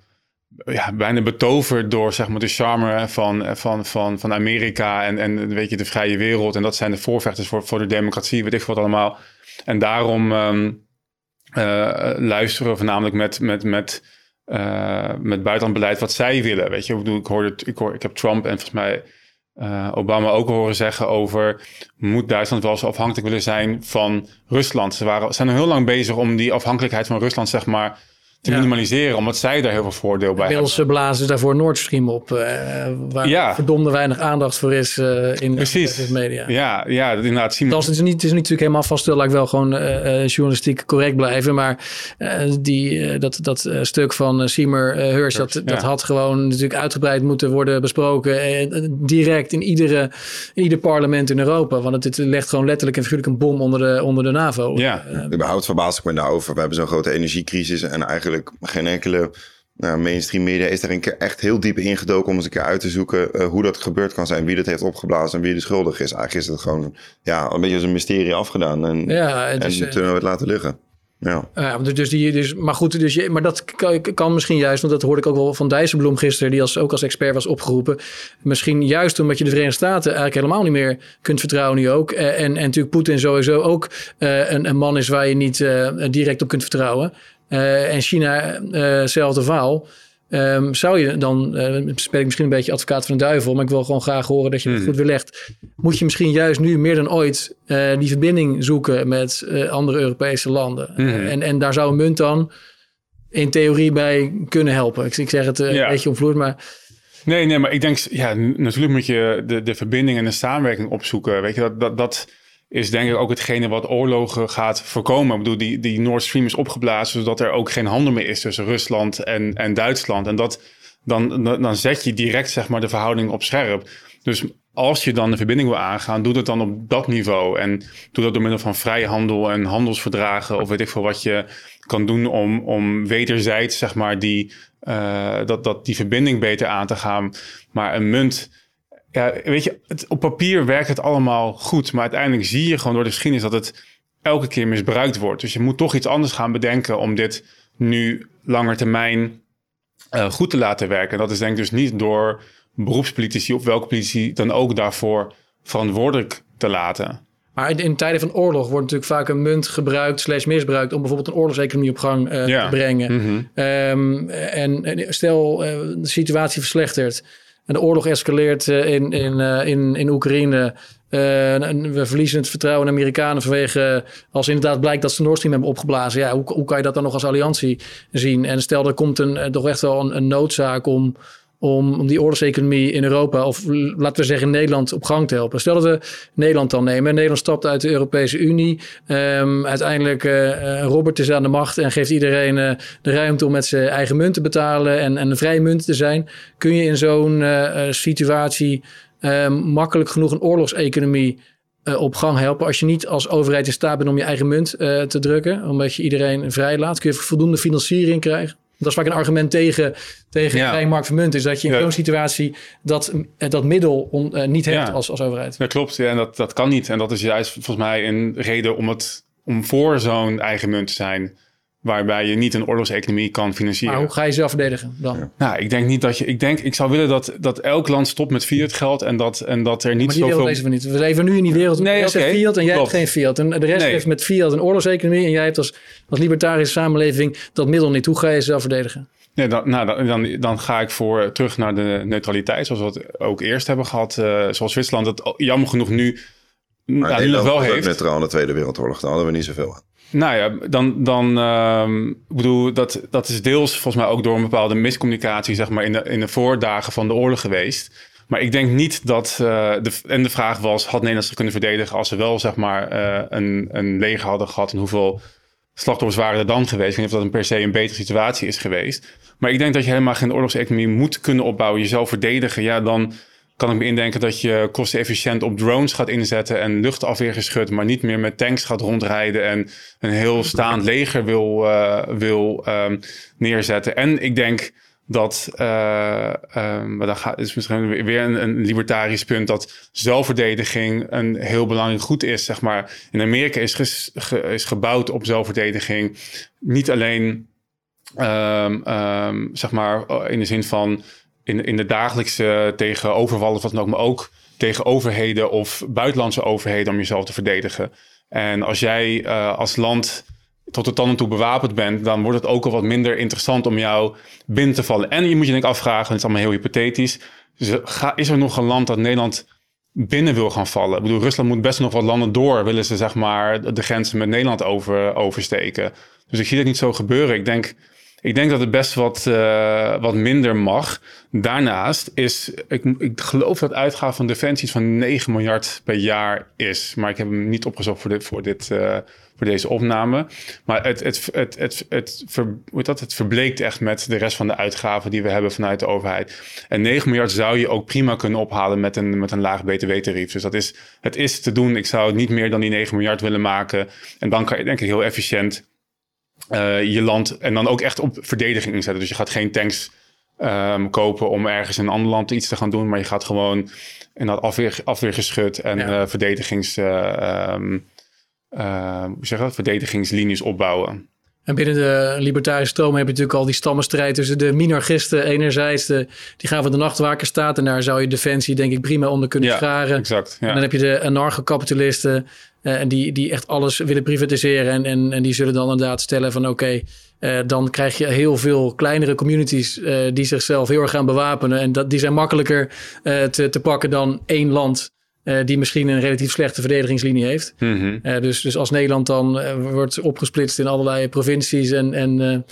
ja, bijna betoverd door, zeg maar, de charme van, van, van, van Amerika en, en, weet je, de vrije wereld. En dat zijn de voorvechters voor, voor de democratie, weet ik wat allemaal. En daarom um, uh, luisteren we voornamelijk met, met, met uh, met buitenlandbeleid wat zij willen. Weet je, ik, hoorde, ik, hoor, ik heb Trump en volgens mij uh, Obama ook horen zeggen over... moet Duitsland wel zo afhankelijk willen zijn van Rusland? Ze waren, zijn al heel lang bezig om die afhankelijkheid van Rusland, zeg maar te minimaliseren, omdat zij daar heel veel voordeel bij hebben. Ze blazen daarvoor Nord Stream op, uh, waar ja. verdomde weinig aandacht voor is uh, in de media. Ja, ja, inderdaad. Zien dat is, niet, het is natuurlijk helemaal laat ik wel gewoon uh, journalistiek correct blijven, maar die, dat, dat stuk van Seymour Hirsch, dat, dat had gewoon natuurlijk uitgebreid moeten worden besproken, direct in, iedere, in ieder parlement in Europa, want het, het legt gewoon letterlijk en figuurlijk een bom onder de, onder de NAVO. Ja, überhaupt verbaas ik me daarover. We hebben zo'n grote energiecrisis en eigenlijk geen enkele nou, mainstream media is er een keer echt heel diep ingedoken om eens een keer uit te zoeken uh, hoe dat gebeurd kan zijn, wie dat heeft opgeblazen en wie de schuldig is. Eigenlijk is het gewoon ja, een beetje als een mysterie afgedaan en, ja, en dus, toen we het laten liggen. Ja. ja, dus die, dus, maar goed, dus je, maar dat kan, kan, misschien juist, want dat hoorde ik ook wel van Dijsselbloem gisteren, die als, ook als expert was opgeroepen. Misschien juist omdat je de Verenigde Staten eigenlijk helemaal niet meer kunt vertrouwen nu ook. En, en, natuurlijk Poetin sowieso ook uh, een, een, man is waar je niet uh, direct op kunt vertrouwen. Uh, en China, hetzelfde verhaal. Um, zou je dan, uh, speel ik misschien een beetje advocaat van de duivel, maar ik wil gewoon graag horen dat je het mm. goed weerlegt. Moet je misschien juist nu meer dan ooit uh, die verbinding zoeken met uh, andere Europese landen? Mm. en, en daar zou een munt dan in theorie bij kunnen helpen. Ik, ik zeg het ja. een beetje omvloed, maar... Nee, nee, maar ik denk, ja, natuurlijk moet je de, de verbinding en de samenwerking opzoeken. Weet je, dat, dat, dat is denk ik ook hetgene wat oorlogen gaat voorkomen. Ik bedoel, die, die Nord Stream is opgeblazen zodat er ook geen handel meer is tussen Rusland en, en Duitsland. En dat, dan, dan zet je direct zeg maar, de verhouding op scherp. Dus als je dan de verbinding wil aangaan, doe dat dan op dat niveau. En doe dat door middel van vrijhandel en handelsverdragen of weet ik veel wat je kan doen om, om wederzijds zeg maar, die, uh, dat, dat die verbinding beter aan te gaan. Maar een munt ja, weet je, het, op papier werkt het allemaal goed. Maar uiteindelijk zie je gewoon door de geschiedenis dat het elke keer misbruikt wordt. Dus je moet toch iets anders gaan bedenken om dit nu langer termijn uh, goed te laten werken. Dat is denk ik dus niet door beroepspolitici of welke politici dan ook daarvoor verantwoordelijk te laten. Maar in, tijden van oorlog wordt natuurlijk vaak een munt gebruikt, slash misbruikt, om bijvoorbeeld een oorlogseconomie op gang uh, ja. te brengen. Mm -hmm. um, en stel, uh, de situatie verslechtert en de oorlog escaleert eh, in, in, eh, in, in Oekraïne. Uh, we verliezen het vertrouwen in Amerikanen vanwege... als inderdaad blijkt dat ze Nord Stream hebben opgeblazen. Ja, hoe, hoe kan je dat dan nog als alliantie zien? En stel, er komt een, toch echt wel een noodzaak om om, om die oorlogseconomie in Europa, of laten we zeggen Nederland, op gang te helpen. Stel dat we Nederland dan nemen. Nederland stapt uit de Europese Unie. Um, uiteindelijk, uh, Robert is aan de macht en geeft iedereen uh, de ruimte om met zijn eigen munt te betalen en, en een vrije munt te zijn. Kun je in zo'n situatie um, makkelijk genoeg een oorlogseconomie op gang helpen. Als je niet als overheid in staat bent om je eigen munt te drukken, omdat je iedereen vrij laat, kun je voldoende financiering krijgen. Dat is vaak een argument tegen, tegen ja. vrije munt. Is dat je in zo'n situatie dat, dat middel on, uh, niet hebt als, als overheid. Dat klopt. Ja, en dat, dat kan niet. En dat is juist volgens mij een reden om, het, om voor zo'n eigen munt te zijn waarbij je niet een oorlogseconomie kan financieren. Maar hoe ga je zelf verdedigen dan? Nou, ik denk niet dat je. Ik denk, ik zou willen dat, dat elk land stopt met fiat geld en dat, en dat er niet maar die zoveel. Deze we niet. We leven nu in die wereld. Nee, oké. Okay. fiat en jij hebt geen fiat. En de rest nee. heeft met fiat een oorlogseconomie en jij hebt als, als libertarische samenleving dat middel niet. Hoe ga je zelf verdedigen? Nee, dan, nou, dan, dan, dan ga ik voor terug naar de neutraliteit, zoals we het ook eerst hebben gehad. Uh, zoals Zwitserland het jammer genoeg nu, maar nou, nog wel heeft. Neutraal in de Tweede Wereldoorlog, daar hadden we niet zoveel aan. Nou ja, dan, dan uh, bedoel, dat, dat is deels volgens mij ook door een bepaalde miscommunicatie, zeg maar, in de, in de voordagen van de oorlog geweest. Maar ik denk niet dat, uh, de, en de vraag was, had Nederland zich kunnen verdedigen als ze wel, zeg maar, uh, een, een leger hadden gehad en hoeveel slachtoffers waren er dan geweest. Ik weet niet of dat een per se een betere situatie is geweest. Maar ik denk dat je helemaal geen oorlogseconomie moet kunnen opbouwen. Jezelf verdedigen. Ja, dan kan ik me indenken dat je kostenefficiënt op drones gaat inzetten en luchtafweergeschut, maar niet meer met tanks gaat rondrijden en een heel staand leger wil, uh, wil um, neerzetten. En ik denk dat, uh, maar dan gaat, is misschien weer een, libertarisch punt, dat zelfverdediging een heel belangrijk goed is. Zeg maar. In Amerika is, is gebouwd op zelfverdediging. Niet alleen, um, zeg maar, in de zin van in, in de dagelijkse tegen overvallen wat dan ook, maar ook tegen overheden of buitenlandse overheden om jezelf te verdedigen. En als jij uh, als land tot de tanden toe bewapend bent, dan wordt het ook al wat minder interessant om jou binnen te vallen. En je moet je denk afvragen, het is allemaal heel hypothetisch, is er nog een land dat Nederland binnen wil gaan vallen? Ik bedoel, Rusland moet best nog wat landen door, willen ze zeg maar de grenzen met Nederland over, oversteken. Dus ik zie dat niet zo gebeuren. Ik denk ik denk dat het best wat, uh, wat minder mag. Daarnaast is, ik, ik geloof dat uitgaven van defensie van 9 miljard per jaar is. Maar ik heb hem niet opgezocht voor dit, voor dit uh, voor deze opname. Maar het, het, het, het, het, ver, dat, het verbleekt echt met de rest van de uitgaven die we hebben vanuit de overheid. En 9 miljard zou je ook prima kunnen ophalen met een, met een laag btw-tarief. Dus dat is, het is te doen. Ik zou niet meer dan die 9 miljard willen maken. En dan kan je denk ik heel efficiënt je land en dan ook echt op verdediging inzetten. Dus je gaat geen tanks um, kopen om ergens in een ander land iets te gaan doen, maar je gaat gewoon in dat afweer, afweergeschut en ja. uh, verdedigings, uh, um, hoe zeg dat? verdedigingslinies opbouwen. En binnen de libertarische stroom heb je natuurlijk al die stammenstrijd tussen de minarchisten enerzijds, de, die gaan van de nachtwaker staat. En daar zou je defensie denk ik prima onder kunnen ja, scharen. Exact, ja. En dan heb je de anarcho-kapitalisten uh, en die, die echt alles willen privatiseren. En, en, en die zullen dan inderdaad stellen van oké, okay, uh, dan krijg je heel veel kleinere communities uh, die zichzelf heel erg gaan bewapenen. En dat, die zijn makkelijker te, te pakken dan één land. Uh, die misschien een relatief slechte verdedigingslinie heeft. Mm -hmm. uh, dus, dus als Nederland dan uh, wordt opgesplitst in allerlei provincies en, en,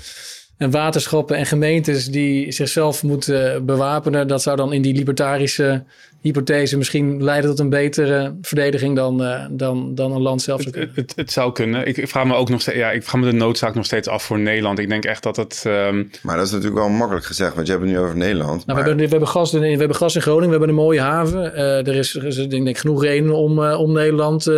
en waterschappen en gemeentes die zichzelf moeten bewapenen, dat zou dan in die libertarische hypothese misschien leiden tot een betere verdediging dan, dan, dan een land zelf zou kunnen. Het, het, het, zou kunnen. Ik, vraag me ook nog steeds, ja, ik vraag me de noodzaak nog steeds af voor Nederland. Ik denk echt dat het. Um... Maar dat is natuurlijk wel makkelijk gezegd, want je hebt het nu over Nederland. Nou, maar... we, hebben, we, hebben gas in, we hebben gas in Groningen, we hebben een mooie haven. er is, er is denk ik genoeg reden om, om Nederland.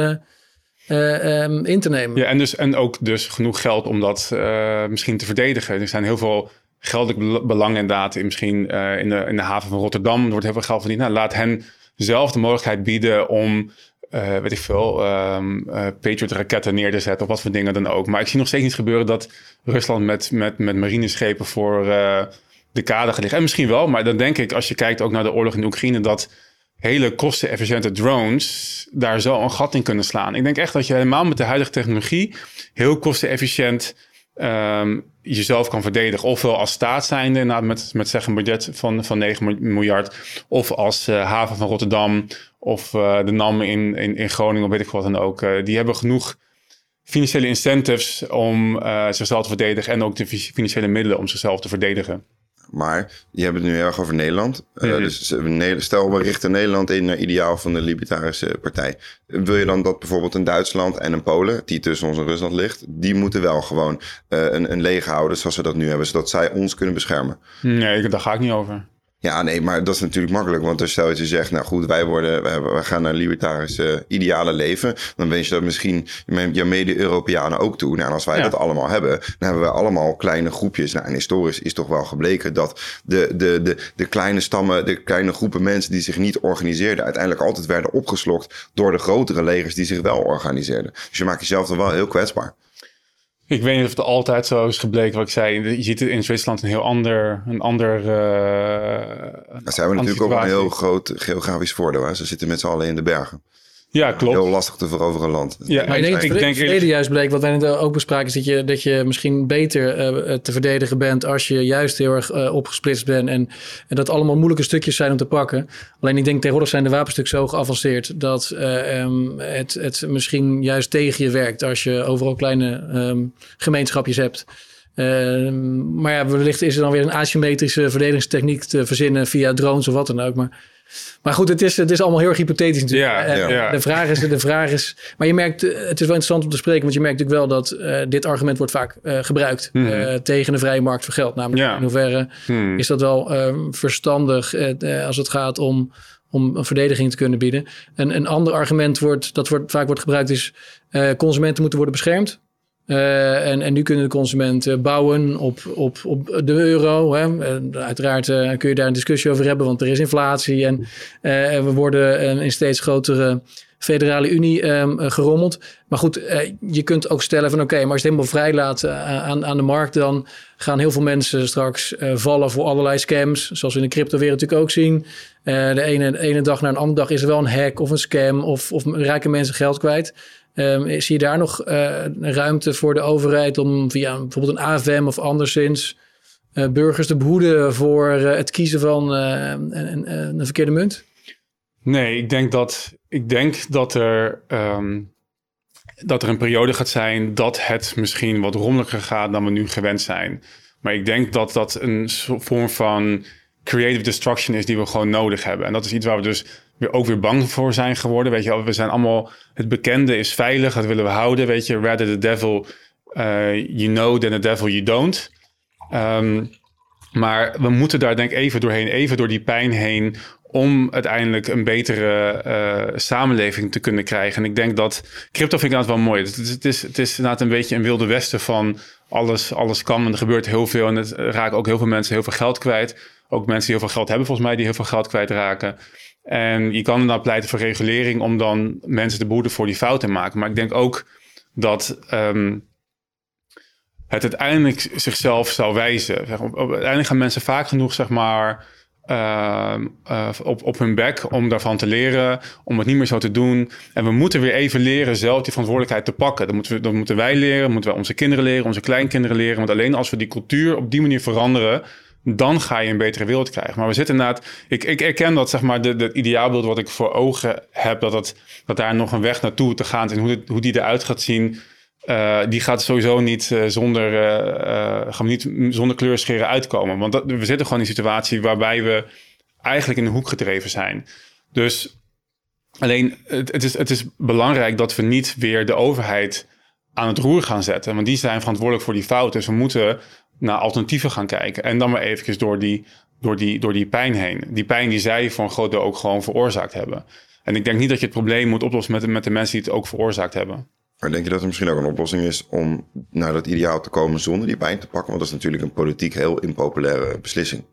Uh, um, in te nemen. Ja, en, dus, en ook dus genoeg geld om dat uh, misschien te verdedigen. Er zijn heel veel geldelijk belangen inderdaad in misschien uh, in, de, in de haven van Rotterdam. Er wordt heel veel geld verdiend. Nou, laat hen zelf de mogelijkheid bieden om, weet ik veel, um, Patriot-raketten neer te zetten of wat voor dingen dan ook. Maar ik zie nog steeds niet gebeuren dat Rusland met, met, met marineschepen voor de kade gaat liggen. En misschien wel, maar dan denk ik, als je kijkt ook naar de oorlog in Oekraïne, dat hele kostenefficiënte drones daar zo een gat in kunnen slaan. Ik denk echt dat je helemaal met de huidige technologie heel kostenefficiënt um, jezelf kan verdedigen. Ofwel als staat zijnde, met, met zeg een budget van, van 9 miljard. Of als uh, haven van Rotterdam of uh, de NAM in, in, in Groningen of weet ik wat dan ook. Uh, die hebben genoeg financiële incentives om zichzelf te verdedigen. En ook de financiële middelen om zichzelf te verdedigen. Maar je hebt het nu erg over Nederland. Uh, mm-hmm. Dus stel, we richten Nederland in naar ideaal van de Libertarische Partij. Wil je dan dat bijvoorbeeld een Duitsland en een Polen, die tussen ons en Rusland ligt, die moeten wel gewoon uh, een, een leger houden zoals we dat nu hebben, zodat zij ons kunnen beschermen? Nee, daar ga ik niet over. Ja, nee, maar dat is natuurlijk makkelijk. Want als stel dat je zegt, nou goed, wij, worden, wij, gaan naar libertarische ideale leven. Dan wens je dat misschien je mede-Europeanen ook toe. Nou, en als wij ja. dat allemaal hebben, dan hebben we allemaal kleine groepjes. Nou, en historisch is toch wel gebleken dat de, de, de, de kleine stammen, de kleine groepen mensen die zich niet organiseerden, uiteindelijk altijd werden opgeslokt door de grotere legers die zich wel organiseerden. Dus je maakt jezelf dan wel heel kwetsbaar. Ik weet niet of het altijd zo is gebleken wat ik zei. Je ziet in Zwitserland een heel ander... Een ander uh, Daar zijn we natuurlijk ook een heel groot geografisch voordeel. Hè? Ze zitten met z'n allen in de bergen. Ja, klopt. Heel lastig te veroveren land. Ja, maar ik denk, ik denk het juist bleek, wat wij net ook bespraken, is dat je, dat je misschien beter uh, te verdedigen bent als je juist heel erg uh, opgesplitst bent. En, en dat allemaal moeilijke stukjes zijn om te pakken. Alleen ik denk tegenwoordig zijn de wapenstukken zo geavanceerd dat uh, um, het, het misschien juist tegen je werkt als je overal kleine um, gemeenschapjes hebt. Uh, maar ja, wellicht is er dan weer een asymmetrische verdedigingstechniek te verzinnen via drones of wat dan ook. Maar Maar goed, het is, het is allemaal heel erg hypothetisch natuurlijk. Ja, En ja. De, vraag is, de vraag is... Maar je merkt, eh, het is wel interessant om te spreken... want je merkt natuurlijk wel dat eh, dit argument wordt vaak eh, gebruikt... Mhm. tegen de vrije markt voor geld. Namelijk Ja. in hoeverre Hmm. is dat wel eh, verstandig... als het gaat om, om een verdediging te kunnen bieden. Een, een ander argument wordt, dat wordt, vaak wordt gebruikt is... consumenten moeten worden beschermd. Eh, en, en nu kunnen de consumenten bouwen op, op, op de euro. Hè. Uiteraard eh, kun je daar een discussie over hebben, want er is inflatie. En eh, we worden eh, in steeds grotere federale unie ehm, eh, gerommeld. Maar goed, je kunt ook stellen van oké, maar als je het helemaal vrij laat aan, aan de markt... dan gaan heel veel mensen straks vallen voor allerlei scams. Zoals we in de cryptowereld natuurlijk ook zien. De, ene, dag naar een andere dag is er wel een hack of een scam... of, of raken mensen geld kwijt. Ehm, zie je daar nog eh, ruimte voor de overheid om via bijvoorbeeld een AFM of anderszins eh, burgers te behoeden voor eh, het kiezen van een, een, verkeerde munt? Nee, ik denk dat, ik denk dat, er, ehm, dat er een periode gaat zijn dat het misschien wat rommeliger gaat dan we nu gewend zijn. Maar ik denk dat dat een vorm van creative destruction is die we gewoon nodig hebben. En dat is iets waar we dus weer ook weer bang voor zijn geworden. Weet je we zijn allemaal, het bekende is veilig, dat willen we houden. Weet je, rather the devil eh, you know than the devil you don't. Ehm, maar we moeten daar denk ik even doorheen, even door die pijn heen, om uiteindelijk een betere eh, samenleving te kunnen krijgen. En ik denk dat crypto vind ik inderdaad wel mooi. Het is, het is, het inderdaad een beetje een wilde westen van alles, alles kan en er gebeurt heel veel. En het raken ook heel veel mensen heel veel geld kwijt. Ook mensen die heel veel geld hebben volgens mij, die heel veel geld kwijtraken. En je kan dan pleiten voor regulering om dan mensen te behoeden voor die fouten maken. Maar ik denk ook dat ehm, het uiteindelijk zichzelf zou wijzen. Zeg, op- uiteindelijk gaan mensen vaak genoeg, zeg maar, ehm, eh, op, op hun bek om daarvan te leren, om het niet meer zo te doen. En we moeten weer even leren zelf die verantwoordelijkheid te pakken. Dat moeten, we, dat moeten wij leren, moeten wij onze kinderen leren, onze kleinkinderen leren. Want alleen als we die cultuur op die manier veranderen, dan ga je een betere wereld krijgen. Maar we zitten inderdaad... Ik, ik erken dat, zeg maar, de, de ideaalbeeld wat ik voor ogen heb... dat, het, dat daar nog een weg naartoe te gaan is... en hoe, het- hoe die eruit gaat zien... eh, die gaat sowieso niet eh, zonder, eh, gaan niet zonder kleurscheren uitkomen. Want dat, we zitten gewoon in een situatie waarbij we eigenlijk in een hoek gedreven zijn. Dus alleen, het, het, is, het is belangrijk dat we niet weer de overheid aan het roer gaan zetten. Want die zijn verantwoordelijk voor die fouten. Dus we moeten naar alternatieven gaan kijken. En dan maar eventjes door die, door die, door die pijn heen. Die pijn die zij voor een groot deel ook gewoon veroorzaakt hebben. En ik denk niet dat je het probleem moet oplossen met de, met de mensen die het ook veroorzaakt hebben. Maar denk je dat er misschien ook een oplossing is om naar dat ideaal te komen zonder die pijn te pakken? Want dat is natuurlijk een politiek heel impopulaire beslissing.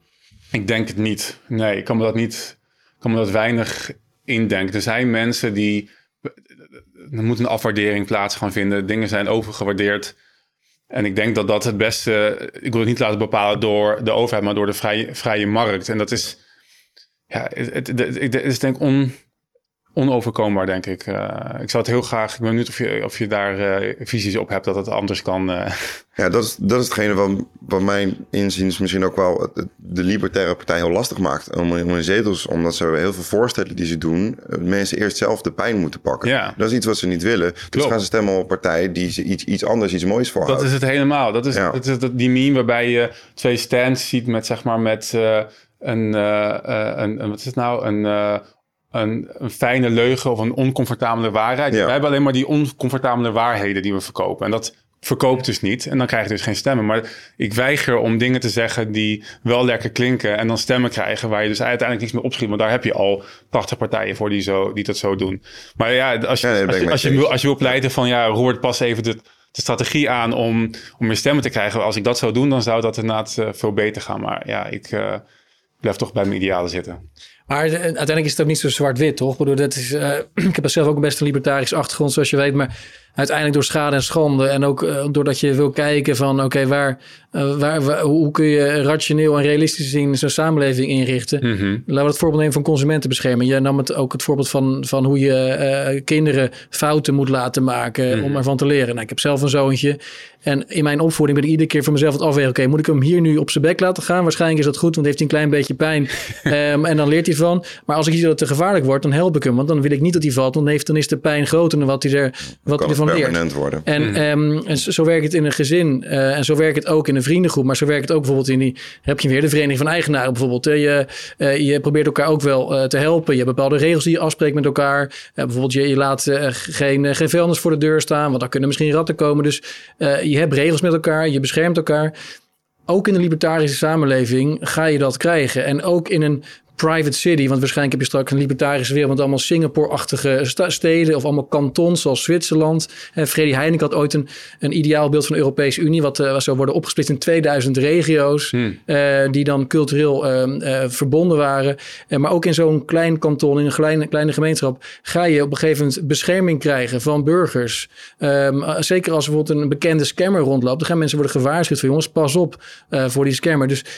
Ik denk het niet. Nee, ik kan me dat niet. Ik kan me dat weinig indenken. Er zijn mensen die. Er moet een afwaardering plaats gaan vinden. Dingen zijn overgewaardeerd. En ik denk dat dat het beste. Ik wil het niet laten bepalen door de overheid, maar door de vrije, vrije markt. En dat is. Ja, het, is denk on, onoverkombaar, denk ik. Eh, ik zou het heel graag. Ik ben benieuwd of je, of je daar eh, visies op hebt dat het anders kan. eh. Ja, dat is, dat is hetgene wat, wat mijn inziens misschien ook wel de Libertaire Partij heel lastig maakt. Om, om in zetels, omdat ze heel veel voorstellen die ze doen, mensen eerst zelf de pijn moeten pakken. Ja. Dat is iets wat ze niet willen. Dus Klopt. gaan ze stemmen op een partij die ze iets, iets anders, iets moois Dat voorhoudt. is het helemaal. Dat is, Ja. dat is dat, die meme waarbij je twee stands ziet met zeg maar met een, een, een- wat is het nou? Een, een, een fijne leugen of een oncomfortabele waarheid. Ja. Wij hebben alleen maar die oncomfortabele waarheden die we verkopen. En dat verkoopt dus niet. En dan krijg je dus geen stemmen. Maar ik weiger om dingen te zeggen die wel lekker klinken. En dan stemmen krijgen waar je dus uiteindelijk niks meer opschiet. Want daar heb je al 80 partijen voor die, zo, die dat zo doen. Maar ja, als je, Ja, nee, als je, als je, wil, als je wil pleiten van ja, Robert, pas even de, de strategie aan om, om meer stemmen te krijgen. Als ik dat zou doen, dan zou dat inderdaad eh, veel beter gaan. Maar ja, ik eh, blijf toch bij mijn idealen zitten. Maar de- uiteindelijk is het ook niet zo zwart-wit, toch? Ik, bedoel, dat is, eh, ik heb zelf ook best een libertarische achtergrond, zoals je weet. Maar uiteindelijk door schade en schande. En ook eh, doordat je wil kijken van... oké, waar, eh, waar, waar- hoe kun je rationeel en realistisch zien... zo'n samenleving inrichten? Mhm. Laten we het voorbeeld nemen van consumentenbescherming. Je nam het ook het voorbeeld van, van hoe je eh, kinderen fouten moet laten maken om ervan te leren. Nou, ik heb zelf een zoontje. En in mijn opvoeding ben ik iedere keer voor mezelf het afwegen. Oké, moet ik hem hier nu op zijn bek laten gaan? Waarschijnlijk is dat goed, want heeft hij een klein beetje pijn. Ehm, en dan leert hij van. Maar als ik zie dat het te gevaarlijk wordt, dan help ik hem. Want dan wil ik niet dat hij valt. Want dan, heeft, dan is de pijn groter dan wat hij, er, wat hij ervan leert. Worden. En, mm. en zo werkt het in een gezin. Uh, en zo werkt het ook in een vriendengroep. Maar zo werkt het ook bijvoorbeeld in die... Heb je weer de vereniging van eigenaren bijvoorbeeld. je, uh, je probeert elkaar ook wel te helpen. Je hebt bepaalde regels die je afspreekt met elkaar. bijvoorbeeld je, je laat geen, geen vuilnis voor de deur staan. Want dan kunnen misschien ratten komen. Dus je hebt regels met elkaar. Je beschermt elkaar ook in de libertarische samenleving ga je dat krijgen. En ook in een private city. Want waarschijnlijk heb je straks een libertarische wereld met allemaal Singapore-achtige steden of allemaal kantons zoals Zwitserland. En Freddy Heineken had ooit een, een ideaalbeeld van de Europese Unie, wat, uh, zou worden opgesplitst in 2000 regio's, hmm. uh, die dan cultureel uh, verbonden waren. maar ook in zo'n klein kanton, in een kleine, kleine gemeenschap, ga je op een gegeven moment bescherming krijgen van burgers. Um, zeker als bijvoorbeeld een bekende scammer rondloopt, dan gaan mensen worden gewaarschuwd van jongens, pas op voor die scammer. Dus eh,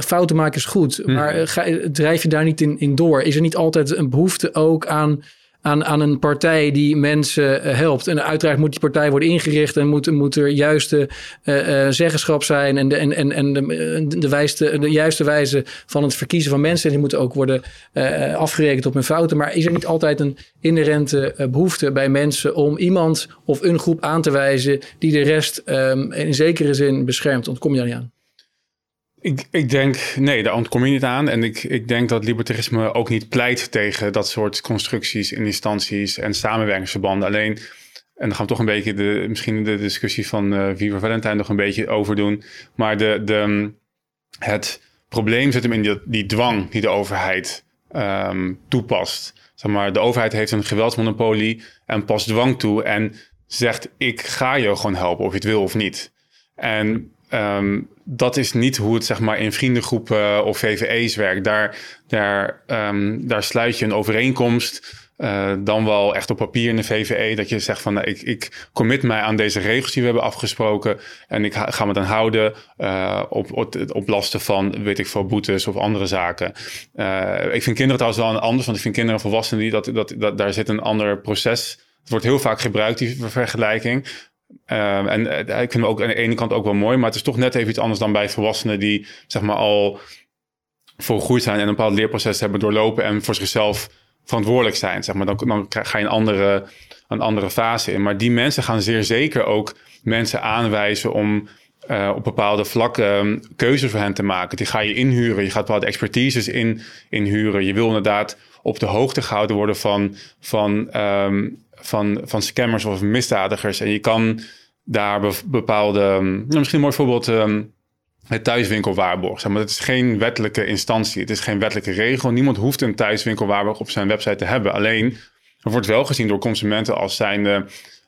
fouten maken is goed, mhm. maar eh, ga, drijf je daar niet in, in door? Is er niet altijd een behoefte ook aan, aan, aan een partij die mensen eh, helpt? En uiteraard moet die partij worden ingericht en moet, moet er juiste uh, zeggenschap zijn en, de, en, en, en de, de, wijste, de juiste wijze van het verkiezen van mensen. Die moeten ook worden uh, afgerekend op hun fouten. Maar is er niet altijd een inherente behoefte bij mensen om iemand of een groep aan te wijzen die de rest um, in zekere zin beschermt? Ontkom je daar niet aan? Ik, ik denk, nee, daar ontkom je niet aan. En ik, ik denk dat libertarisme ook niet pleit tegen dat soort constructies en instanties en samenwerkingsverbanden. Alleen, en dan gaan we toch een beetje de, misschien de discussie van uh, Viva Valentine nog een beetje overdoen. Maar de, de, het probleem zit hem in die, die dwang die de overheid um, toepast. Zeg maar, de overheid heeft een geweldsmonopolie en past dwang toe en zegt: Ik ga je gewoon helpen, of je het wil of niet. En um, dat is niet hoe het zeg maar in vriendengroepen of VVE's werkt. Daar, daar, um, daar sluit je een overeenkomst. Uh, dan wel echt op papier in de VVE. Dat je zegt van nou, ik, ik commit mij aan deze regels die we hebben afgesproken. En ik ga, me dan houden uh, op, op, lasten van weet ik veel boetes of andere zaken. Ik vind kinderen trouwens wel anders. Want ik vind kinderen en volwassenen die dat, dat, dat, daar zit een ander proces. Het wordt heel vaak gebruikt, die vergelijking. Um, en ik vind hem ook aan de ene kant ook wel mooi, maar het is toch net even iets anders dan bij volwassenen die zeg maar al volgroeid zijn en een bepaald leerproces hebben doorlopen en voor zichzelf verantwoordelijk zijn. Zeg maar. dan, dan ga je een andere, een andere fase in. Maar die mensen gaan zeer zeker ook mensen aanwijzen om uh, op bepaalde vlakken um, keuzes voor hen te maken. Die ga je inhuren. Je gaat bepaalde expertises in, inhuren. Je wil inderdaad op de hoogte gehouden worden van, van um, van, van scammers of misdadigers. En je kan daar bepaalde, ehm, nou, misschien een mooi voorbeeld, um, het thuiswinkelwaarborg. Zeg maar het is geen wettelijke instantie, het is geen wettelijke regel. Niemand hoeft een thuiswinkelwaarborg op zijn website te hebben. Alleen, er wordt wel gezien door consumenten als zijnde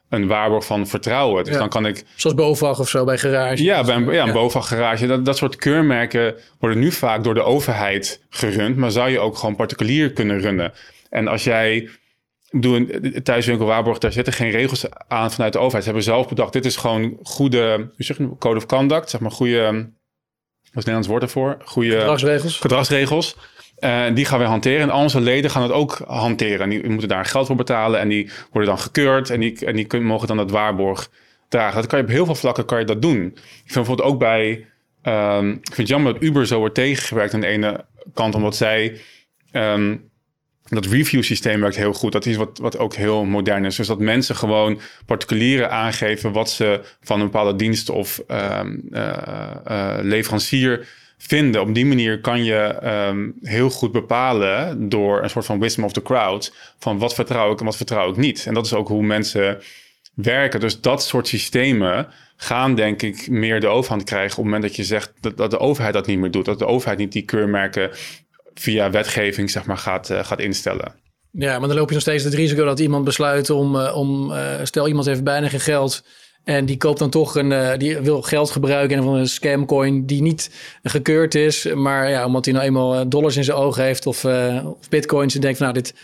een waarborg van vertrouwen. Dus dan kan ik... Zoals BOVAG of zo bij garage. Ja, bij een, ja, een BOVAG garage. Dat, dat soort keurmerken worden nu vaak door de overheid gerund. Maar zou je ook gewoon particulier kunnen runnen. En als jij doe een thuiswinkel Waarborg, daar zitten geen regels aan vanuit de overheid. Ze hebben zelf bedacht, dit is gewoon goede, zeg je, code of conduct, zeg maar goede, wat is Nederlands woord ervoor? Goede gedragsregels. gedragsregels. Uh, die gaan we hanteren. En al onze leden gaan het ook hanteren. En die moeten daar geld voor betalen. En die worden dan gekeurd. En die, en die mogen dan het waarborg dragen. Dat kan je op heel veel vlakken kan je dat doen. Ik vind bijvoorbeeld ook bij... Um, ik vind het jammer dat Uber zo wordt tegengewerkt aan de ene kant. Omdat zij... Um, dat review systeem werkt heel goed. Dat is wat, wat ook heel modern is. Dus dat mensen gewoon particulieren aangeven wat ze van een bepaalde dienst of um, uh, uh, leverancier vinden. Op die manier kan je um, heel goed bepalen door een soort van wisdom of the crowd van wat vertrouw ik en wat vertrouw ik niet. En dat is ook hoe mensen werken. Dus dat soort systemen gaan denk ik meer de overhand krijgen op het moment dat je zegt dat de overheid dat niet meer doet. Dat de overheid niet die keurmerken via wetgeving zeg maar, gaat, uh, gaat instellen. Ja, maar dan loop je nog steeds het risico dat iemand besluit om, uh, om uh, stel iemand heeft bijna geen geld en die koopt dan toch een, die wil geld gebruiken van een scamcoin die niet gekeurd is, maar ja, omdat hij nou eenmaal dollars in zijn ogen heeft of, of bitcoins en denkt van nou dit,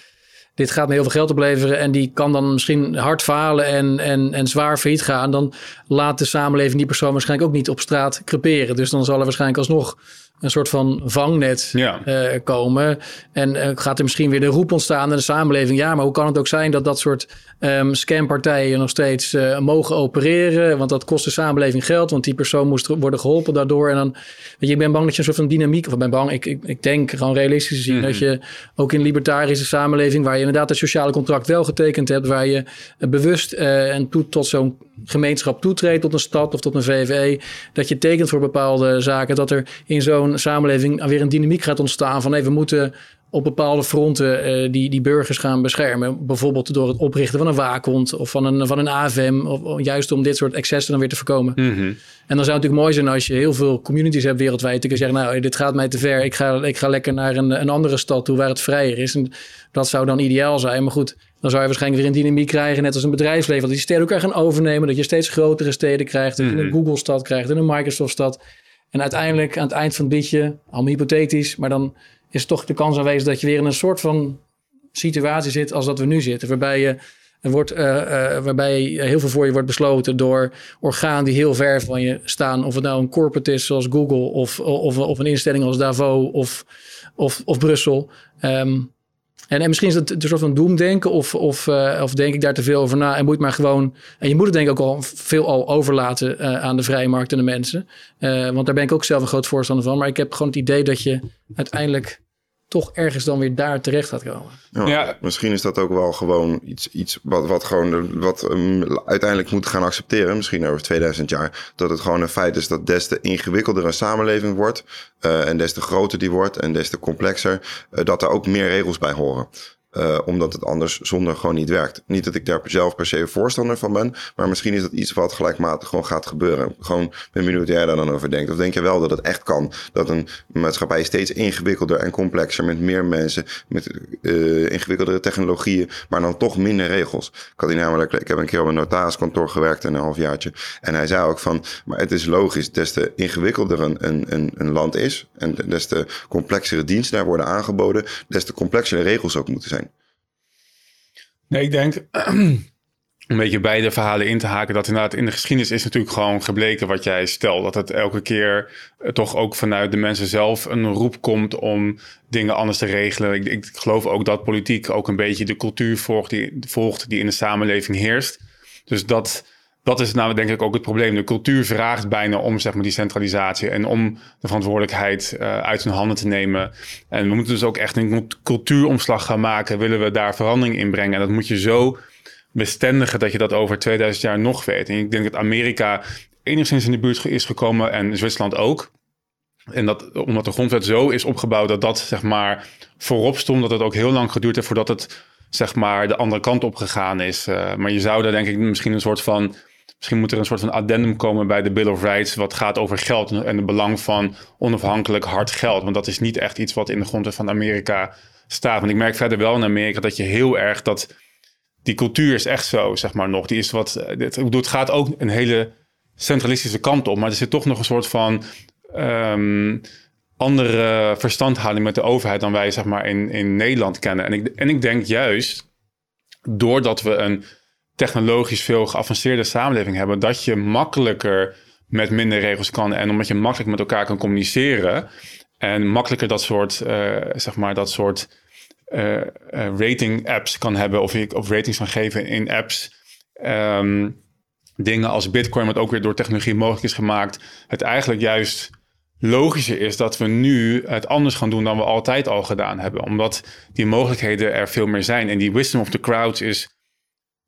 dit gaat me heel veel geld opleveren en die kan dan misschien hard falen en, en, en zwaar failliet gaan, dan laat de samenleving die persoon waarschijnlijk ook niet op straat creperen. Dus dan zal er waarschijnlijk alsnog een soort van vangnet ja. uh, komen. En uh, gaat er misschien weer de roep ontstaan in de samenleving. Ja, maar hoe kan het ook zijn dat dat soort um, scampartijen nog steeds uh, mogen opereren. Want dat kost de samenleving geld, want die persoon moest worden geholpen daardoor. En dan, weet je, ik ben bang dat je een soort van dynamiek, of ik ben bang, ik, ik, ik denk gewoon realistisch te zien, dat mhm. je ook in een libertarische samenleving, waar je inderdaad het sociale contract wel getekend hebt, waar je bewust uh, en toe, tot zo'n gemeenschap toetreedt, tot een stad of tot een VVE, dat je tekent voor bepaalde zaken, dat er in zo'n samenleving weer een dynamiek gaat ontstaan van nee, we moeten op bepaalde fronten uh, die, die burgers gaan beschermen. Bijvoorbeeld door het oprichten van een waakhond of van een, van een AVM. Of, juist om dit soort excessen dan weer te voorkomen. Mhm. En dan zou het natuurlijk mooi zijn als je heel veel communities hebt wereldwijd. Die kunnen zeggen, nou, dit gaat mij te ver. Ik ga, ik ga lekker naar een, een andere stad toe waar het vrijer is. En dat zou dan ideaal zijn. Maar goed, dan zou je waarschijnlijk weer een dynamiek krijgen. Net als een bedrijfsleven. Dat die steden elkaar gaan overnemen. Dat je steeds grotere steden krijgt. Dat je een mhm. Google-stad krijgt en een Microsoft-stad. En uiteindelijk aan het eind van het liedje, allemaal hypothetisch, maar dan is toch de kans aanwezig dat je weer in een soort van situatie zit als dat we nu zitten. Waarbij je wordt, uh, uh, waarbij heel veel voor je wordt besloten door organen die heel ver van je staan. Of het nou een corporate is zoals Google of, of, of een instelling als Davos of, of, of Brussel. Um, en, en misschien is het een soort van doemdenken of, of, uh, of denk ik daar te veel over na. En moet maar gewoon. En je moet het denk ik ook al veel al overlaten uh, aan de vrije markt en de mensen. Uh, want daar ben ik ook zelf een groot voorstander van. Maar ik heb gewoon het idee dat je uiteindelijk toch ergens dan weer daar terecht gaat komen. Ja, Misschien is dat ook wel gewoon iets, iets wat, wat, gewoon, wat um, uiteindelijk moet gaan accepteren. Misschien over 2000 jaar. Dat het gewoon een feit is dat des te ingewikkelder een samenleving wordt. Uh, en des te groter die wordt en des te complexer. Uh, dat er ook meer regels bij horen. Uh, omdat het anders zonder gewoon niet werkt. Niet dat ik daar zelf per se voorstander van ben. Maar misschien is dat iets wat gelijkmatig gewoon gaat gebeuren. Gewoon ben benieuwd hoe jij daar dan over denkt. Of denk je wel dat het echt kan? Dat een maatschappij steeds ingewikkelder en complexer met meer mensen, met uh, ingewikkeldere technologieën, maar dan toch minder regels. Ik had namelijk, ik heb een keer op een notariskantoor gewerkt een halfjaartje. En hij zei ook van, maar het is logisch, des te ingewikkelder een, een, een land is en des te complexere diensten daar worden aangeboden, des te complexere regels ook moeten zijn. Nee, ik denk een beetje beide verhalen in te haken. Dat inderdaad in de geschiedenis is natuurlijk gewoon gebleken wat jij stelt. Dat het elke keer eh, toch ook vanuit de mensen zelf een roep komt om dingen anders te regelen. Ik, ik geloof ook dat politiek ook een beetje de cultuur volgt die, volgt die in de samenleving heerst. Dus dat dat is nou denk ik ook het probleem. De cultuur vraagt bijna om zeg maar, die centralisatie en om de verantwoordelijkheid uh, uit hun handen te nemen. En we moeten dus ook echt een cultuuromslag gaan maken. Willen we daar verandering in brengen? En dat moet je zo bestendigen dat je dat over 2000 jaar nog weet. En ik denk dat Amerika enigszins in de buurt is gekomen en Zwitserland ook. En dat omdat de grondwet zo is opgebouwd dat dat zeg maar voorop stond, dat het ook heel lang geduurd heeft voordat het zeg maar de andere kant op gegaan is. Uh, maar je zou daar denk ik misschien een soort van Misschien moet er een soort van addendum komen bij de Bill of Rights. wat gaat over geld en het belang van onafhankelijk hard geld. Want dat is niet echt iets wat in de grondwet van Amerika staat. Want ik merk verder wel in Amerika dat je heel erg dat. die cultuur is echt zo, zeg maar nog. Die is wat. Dit, het gaat ook een hele centralistische kant op. Maar er zit toch nog een soort van. Um, andere verstandhouding met de overheid dan wij zeg maar in, in Nederland kennen. En ik, en ik denk juist doordat we een technologisch veel geavanceerde samenleving hebben, dat je makkelijker met minder regels kan en omdat je makkelijk met elkaar kan communiceren en makkelijker dat soort, uh, zeg maar, dat soort uh, rating apps kan hebben of, of ratings kan geven in apps. Um, dingen als Bitcoin, wat ook weer door technologie mogelijk is gemaakt, het eigenlijk juist logischer is dat we nu het anders gaan doen dan we altijd al gedaan hebben. Omdat die mogelijkheden er veel meer zijn. En die wisdom of the crowds is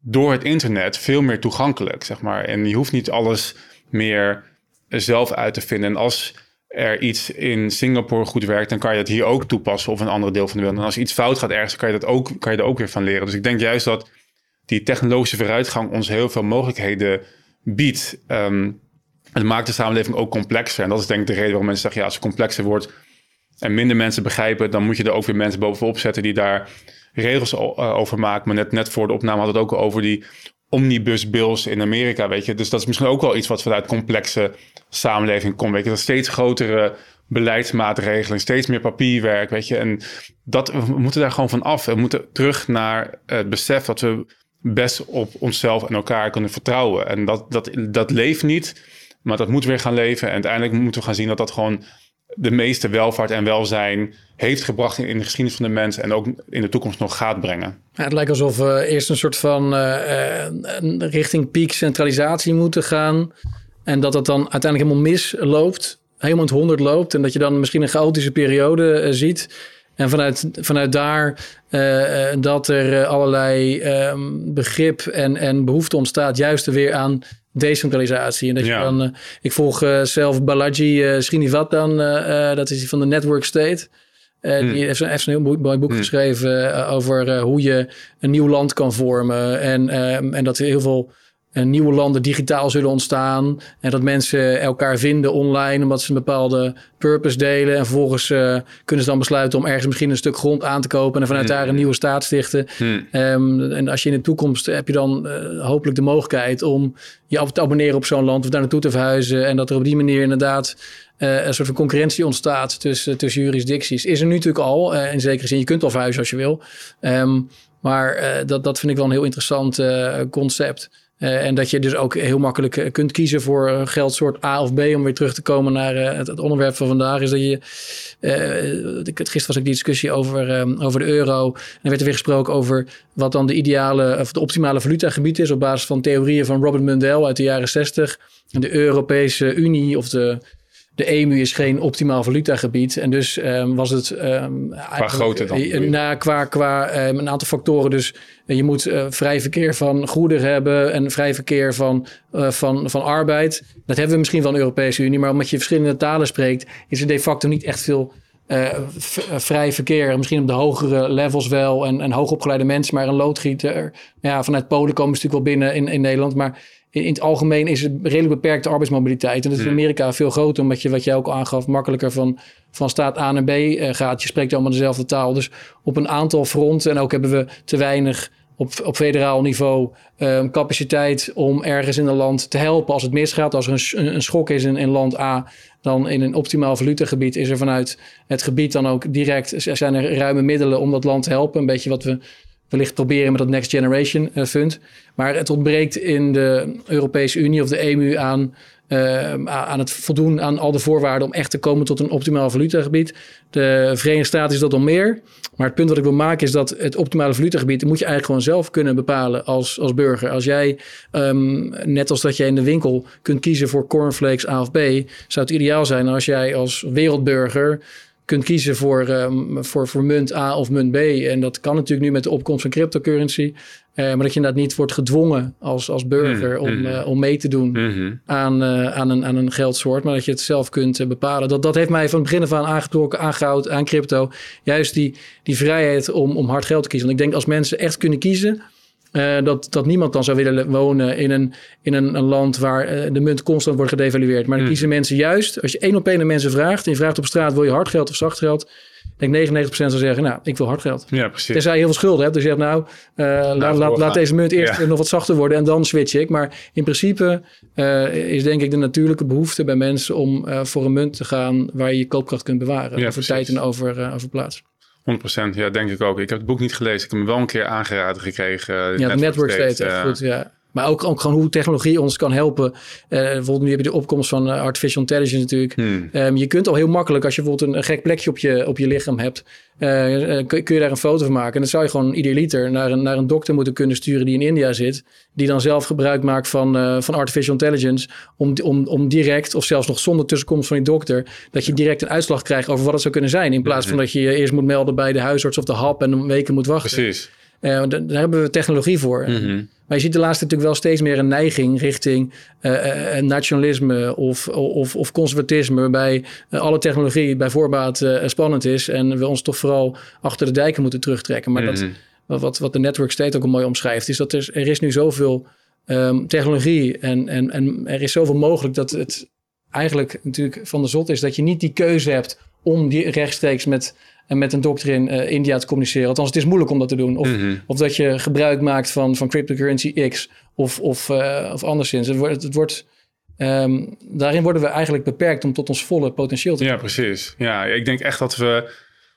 door het internet veel meer toegankelijk, zeg maar. En je hoeft niet alles meer zelf uit te vinden. En als er iets in Singapore goed werkt, dan kan je het hier ook toepassen of een andere deel van de wereld. En als iets fout gaat ergens, kan je, dat ook, kan je er ook weer van leren. Dus ik denk juist dat die technologische vooruitgang ons heel veel mogelijkheden biedt. Um, het maakt de samenleving ook complexer. En dat is denk ik de reden waarom mensen zeggen, ja, als het complexer wordt en minder mensen begrijpen, dan moet je er ook weer mensen bovenop zetten die daar regels eh, over maken. Maar net, net voor de opname had het ook over die omnibus bills in Amerika, weet je. Dus dat is misschien ook wel iets wat vanuit complexe samenleving komt, weet je. Dat steeds grotere beleidsmaatregelen, steeds meer papierwerk, weet je. En dat, we moeten daar gewoon van af. We moeten terug naar het besef dat we best op onszelf en elkaar kunnen vertrouwen. En dat, dat, dat leeft niet, maar dat moet weer gaan leven. En uiteindelijk moeten we gaan zien dat dat gewoon de meeste welvaart en welzijn heeft gebracht in, de geschiedenis van de mens en ook in de toekomst nog gaat brengen. Ja, het lijkt alsof we eerst een soort van uh, richting piek centralisatie moeten gaan. En dat het dan uiteindelijk helemaal misloopt, helemaal het honderd loopt. En dat je dan misschien een chaotische periode uh, ziet. En vanuit, vanuit daar dat er allerlei um, begrip en, en behoefte ontstaat, juist weer aan decentralisatie. En dat ja. je dan, uh, ik volg uh, zelf Balaji uh, Srinivasan, dat is die van de Network State. Hmm. Die heeft, heeft, een heel mooi boek hmm. geschreven over hoe je een nieuw land kan vormen. En, ehm, en dat heel veel nieuwe landen digitaal zullen ontstaan. En dat mensen elkaar vinden online omdat ze een bepaalde purpose delen. En vervolgens uh, kunnen ze dan besluiten om ergens misschien een stuk grond aan te kopen. En vanuit hmm. daar een nieuwe staat stichten. Hmm. Um, en als je in de toekomst heb je dan uh, hopelijk de mogelijkheid om je af te abonneren op zo'n land of daar naartoe te verhuizen. En dat er op die manier inderdaad uh, een soort van concurrentie ontstaat tussen, tussen jurisdicties. Is er nu natuurlijk al, in zekere zin. Je kunt al verhuizen als je wil. Um, maar dat, dat vind ik wel een heel interessant concept. Uh, en dat je dus ook heel makkelijk uh, kunt kiezen voor uh, geldsoort A of B. Om weer terug te komen naar het, het, onderwerp van vandaag. Is dat je. gisteren was ik die discussie over, over de euro. En er werd er weer gesproken over wat dan de ideale of de optimale valutagebied is. Op basis van theorieën van Robert Mundell uit de jaren 60. De Europese Unie of de de EMU is geen optimaal valutagebied. En dus um, was het... Um, qua grootte dan? Na, qua qua um, een aantal factoren. Dus uh, je moet uh, vrij verkeer van goederen hebben... en vrij verkeer van, uh, van, van arbeid. Dat hebben we misschien van de Europese Unie. Maar omdat je verschillende talen spreekt... is er de facto niet echt veel... vrij verkeer, misschien op de hogere levels wel en, en hoogopgeleide mensen, maar een loodgieter. Ja, vanuit Polen komen ze natuurlijk wel binnen in, in Nederland. Maar in, het algemeen is het redelijk beperkte arbeidsmobiliteit. En dat is in hmm. Amerika veel groter, omdat je, wat jij ook aangaf, makkelijker van, van staat A naar B uh, gaat. Je spreekt allemaal dezelfde taal. Dus op een aantal fronten, en ook hebben we te weinig op, op federaal niveau um, capaciteit om ergens in een land te helpen als het misgaat. Als er een, een schok is in, in land A, dan in een optimaal valutagebied is er vanuit het gebied dan ook direct zijn er ruime middelen om dat land te helpen. Een beetje wat we wellicht proberen met dat Next Generation uh, Fund. Maar het ontbreekt in de Europese Unie of de EMU aan, uh, aan het voldoen aan al de voorwaarden om echt te komen tot een optimaal valutagebied. De Verenigde Staten is dat al meer. Maar het punt wat ik wil maken is dat het optimale valutagebied moet je eigenlijk gewoon zelf kunnen bepalen als, als burger. Als jij, um, net als dat jij in de winkel kunt kiezen voor cornflakes A of B, zou het ideaal zijn als jij als wereldburger kunt kiezen voor, um, voor, voor munt A of munt B. En dat kan natuurlijk nu met de opkomst van cryptocurrency. Uh, maar dat je inderdaad niet wordt gedwongen als, als burger mm, om, mm. Uh, om mee te doen mm-hmm. aan, uh, aan, een, aan een geldsoort. Maar dat je het zelf kunt bepalen. Dat, dat heeft mij van het begin af aan aangetrokken, aangehouden aan crypto. Juist die, die vrijheid om, om hard geld te kiezen. Want ik denk als mensen echt kunnen kiezen uh, dat, dat niemand dan zou willen wonen in een, in een, een land waar uh, de munt constant wordt gedevalueerd. Maar dan mm. kiezen mensen juist, als je één op één de mensen vraagt en je vraagt op straat wil je hard geld of zacht geld, denk 99% zou zeggen, nou, ik wil hard geld. Ja, precies. Tenzij je heel veel schulden hebt. Dus je hebt nou, uh, nou laat, laat, laat, deze munt eerst ja. nog wat zachter worden en dan switch ik. Maar in principe is denk ik de natuurlijke behoefte bij mensen om voor een munt te gaan waar je je koopkracht kunt bewaren. Ja, over precies. tijd en over, over plaats. 100%, ja, denk ik ook. Ik heb het boek niet gelezen. Ik heb hem wel een keer aangeraden gekregen. Ja, de network state, uh, goed, ja. Maar ook, ook gewoon hoe technologie ons kan helpen. Uh, bijvoorbeeld nu heb je de opkomst van uh, artificial intelligence natuurlijk. Hmm. Um, je kunt al heel makkelijk, als je bijvoorbeeld een, gek plekje op je, op je lichaam hebt, uh, kun, kun, je daar een foto van maken. En dan zou je gewoon ieder liter naar een, naar een dokter moeten kunnen sturen die in India zit. Die dan zelf gebruik maakt van, van artificial intelligence. Om, om, om direct, of zelfs nog zonder tussenkomst van die dokter, dat je direct een uitslag krijgt over wat het zou kunnen zijn. In plaats van mhm. dat je je eerst moet melden bij de huisarts of de hap en een weken moet wachten. Precies. daar, daar hebben we technologie voor. Mm maar je ziet de laatste natuurlijk wel steeds meer een neiging richting uh, nationalisme of, of, of conservatisme, waarbij alle technologie bij voorbaat uh, spannend is en we ons toch vooral achter de dijken moeten terugtrekken. Maar dat, mhm. wat, wat de network state ook al mooi omschrijft, is dat er, er is nu zoveel um, technologie en, en, en er is zoveel mogelijk dat het eigenlijk natuurlijk van de zot is dat je niet die keuze hebt om die rechtstreeks met en met een dokter in uh, India te communiceren. Althans, het is moeilijk om dat te doen. Of, mm-hmm. of dat je gebruik maakt van, van cryptocurrency X of, of, uh, of anderszins. Het wordt, het wordt um, daarin worden we eigenlijk beperkt om tot ons volle potentieel te komen. Ja, precies. Ja, ik denk echt dat we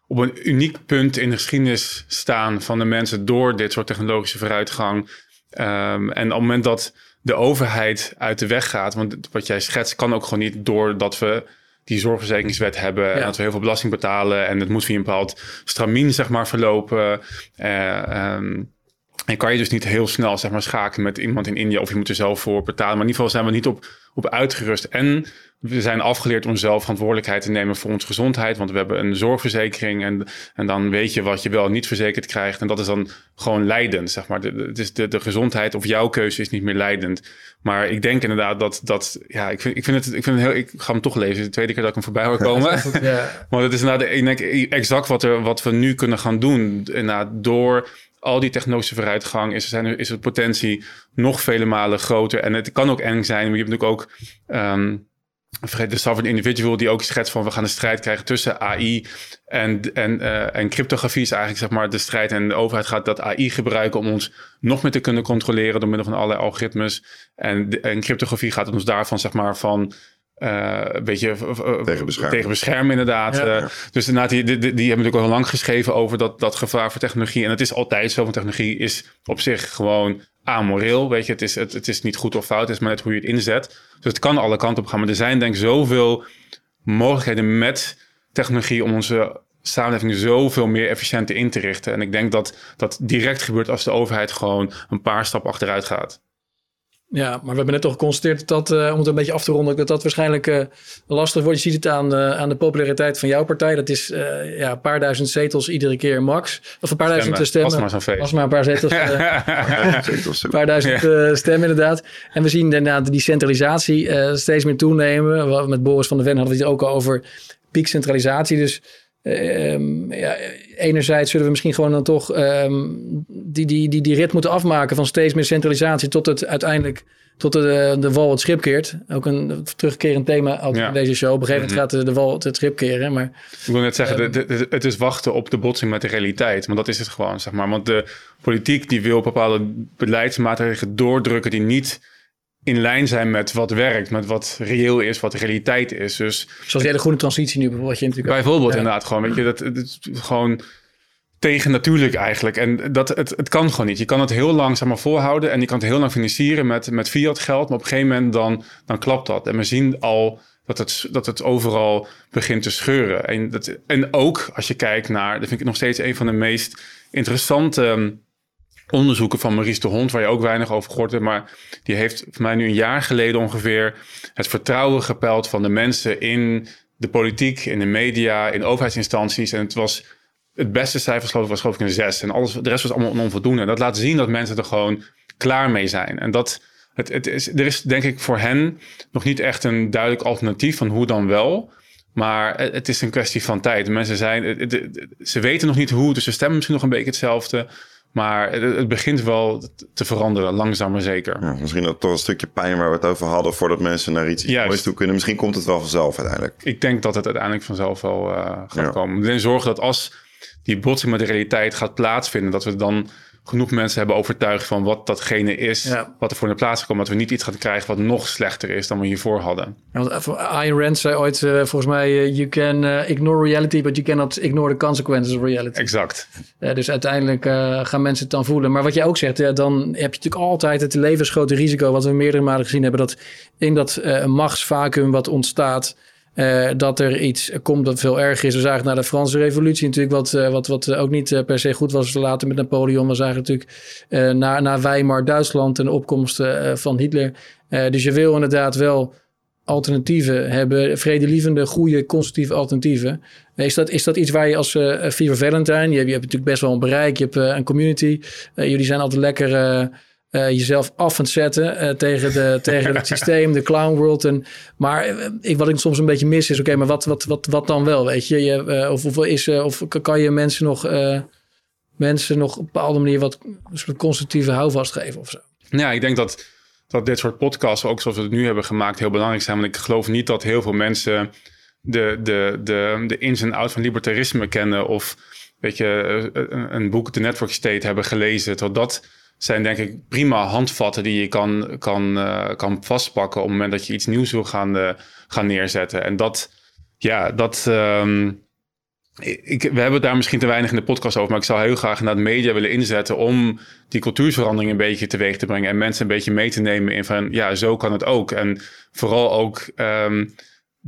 op een uniek punt in de geschiedenis staan van de mensen door dit soort technologische vooruitgang. Um, en op het moment dat de overheid uit de weg gaat, want wat jij schetst kan ook gewoon niet doordat we die zorgverzekeringswet hebben. En dat we heel veel belasting betalen. En het moet via een bepaald stramien, zeg maar, verlopen. Uh, um, en kan je dus niet heel snel zeg maar, schakelen met iemand in India of je moet er zelf voor betalen. Maar in ieder geval zijn we niet op, op uitgerust. En we zijn afgeleerd om zelf verantwoordelijkheid te nemen voor onze gezondheid. Want we hebben een zorgverzekering en, en dan weet je wat je wel niet verzekerd krijgt. En dat is dan gewoon leidend, zeg maar. De, de, de, de gezondheid of jouw keuze is niet meer leidend. Maar ik denk inderdaad dat, dat ja, ik vind, ik vind het, ik vind het heel, ik ga hem toch lezen. De tweede keer dat ik hem voorbij hoor komen. Ja. maar het is inderdaad, ik denk exact wat, er, wat we nu kunnen gaan doen. Inderdaad, door al die technologische vooruitgang is, zijn, is de potentie nog vele malen groter. En het kan ook eng zijn. Maar je hebt natuurlijk ook um, de sovereign individual die ook schetst van we gaan een strijd krijgen tussen AI en, en, uh, en cryptografie is eigenlijk zeg maar de strijd. En de overheid gaat dat AI gebruiken om ons nog meer te kunnen controleren door middel van allerlei algoritmes. En, en cryptografie gaat ons daarvan zeg maar van uh, een beetje tegen beschermen, tegen beschermen inderdaad. Ja. Uh, dus inderdaad, die, die, die, hebben natuurlijk al lang geschreven over dat, dat gevaar voor technologie. En het is altijd zo, want technologie is op zich gewoon amoreel. Weet je, het is, het, het is niet goed of fout, het is maar net hoe je het inzet. Dus het kan alle kanten op gaan. Maar er zijn denk ik zoveel mogelijkheden met technologie om onze samenleving zoveel meer efficiënter in te richten. En ik denk dat dat direct gebeurt als de overheid gewoon een paar stappen achteruit gaat. Ja, maar we hebben net toch geconstateerd dat, uh, om het een beetje af te ronden, dat dat waarschijnlijk uh, lastig wordt. Je ziet het aan, uh, aan de populariteit van jouw partij. Dat is ja, een paar duizend zetels iedere keer max. Of een paar duizend stemmen. Was maar zo'n feest. Was maar een paar zetels. een paar duizend ja. stemmen inderdaad. En we zien inderdaad die centralisatie steeds meer toenemen. Met Boris van der Ven hadden we het ook al over piekcentralisatie. Dus Um, ja, enerzijds zullen we misschien gewoon dan toch um, die, die, die, die rit moeten afmaken van steeds meer centralisatie tot het uiteindelijk tot de, de wal het schip keert. Ook een terugkerend thema ja. in deze show. Op een gegeven moment mhm. gaat de, de wal het schip keren. Maar, ik wil net zeggen, um, de, de, het is wachten op de botsing met de realiteit. Want dat is het gewoon, zeg maar. Want de politiek die wil bepaalde beleidsmaatregelen doordrukken die niet in lijn zijn met wat werkt, met wat reëel is, wat realiteit is. Dus, Zoals de hele groene transitie nu bijvoorbeeld. Je natuurlijk bijvoorbeeld ja. inderdaad gewoon, weet je, dat, gewoon tegen natuurlijk eigenlijk. En dat, het, het kan gewoon niet. Je kan het heel lang zeg maar, volhouden en je kan het heel lang financieren met, met fiat geld. Maar op een gegeven moment dan, dan klapt dat. En we zien al dat het, dat het overal begint te scheuren. En, dat, en ook als je kijkt naar, dat vind ik nog steeds een van de meest interessante onderzoeken van Maurice de Hond, waar je ook weinig over gehoord hebt. Maar die heeft voor mij nu een jaar geleden ongeveer het vertrouwen gepeld van de mensen in de politiek, in de media, in overheidsinstanties. En het was het beste cijfer was geloof ik een zes. En alles, de rest was allemaal onvoldoende. En dat laat zien dat mensen er gewoon klaar mee zijn. En dat het, het is, er is denk ik voor hen nog niet echt een duidelijk alternatief van hoe dan wel. Maar het is een kwestie van tijd. Mensen zijn, ze weten nog niet hoe, dus ze stemmen misschien nog een beetje hetzelfde. Maar het, begint wel te veranderen, langzaam maar zeker. Ja, misschien dat toch een stukje pijn waar we het over hadden... voordat mensen naar iets moois toe kunnen. Misschien komt het wel vanzelf uiteindelijk. Ik denk dat het uiteindelijk vanzelf wel uh, gaat ja. komen. Alleen zorgen dat als die botsing met de realiteit gaat plaatsvinden... dat we dan genoeg mensen hebben overtuigd van wat datgene is, ja. wat er voor in de plaats komt, dat we niet iets gaan krijgen wat nog slechter is dan we hiervoor hadden. Ja, want Ayn Rand zei ooit, uh, volgens mij, uh, you can uh, ignore reality, but you cannot ignore the consequences of reality. Exact. dus uiteindelijk gaan mensen het dan voelen. Maar wat jij ook zegt, dan heb je natuurlijk altijd het levensgrote risico, wat we meerdere malen gezien hebben, dat in dat machtsvacuum wat ontstaat, uh, dat er iets komt dat veel erger is. We zagen na de Franse revolutie natuurlijk wat, uh, wat, wat ook niet uh, per se goed was later met Napoleon. We zagen natuurlijk na, na Weimar Duitsland en de opkomst van Hitler. dus je wil inderdaad wel alternatieven hebben, vredelievende, goede, constructieve alternatieven. Is dat, is dat iets waar je als uh, Viva Valentine, je, je hebt natuurlijk best wel een bereik, je hebt een community, jullie zijn altijd lekker uh, jezelf af en zetten uh, tegen, de, tegen het systeem, de clown world. En, maar uh, ik, wat ik soms een beetje mis is, oké, okay, maar wat, wat, wat, wat dan wel, weet je? je of, of, is, of kan je mensen nog, mensen nog op een bepaalde manier wat een constructieve houvast geven of zo? Ja, ik denk dat, dat dit soort podcasts, ook zoals we het nu hebben gemaakt, heel belangrijk zijn. Want ik geloof niet dat heel veel mensen de, de, de, de ins en outs van libertarisme kennen of weet je, een, een boek, The Network State, hebben gelezen. Tot dat zijn denk ik prima handvatten die je kan, kan, uh, kan vastpakken op het moment dat je iets nieuws wil gaan, uh, gaan neerzetten. En dat, ja, dat. Um, ik, we hebben het daar misschien te weinig in de podcast over, maar ik zou heel graag naar het media willen inzetten om die cultuurverandering een beetje teweeg te brengen en mensen een beetje mee te nemen in van ja, zo kan het ook. En vooral ook um,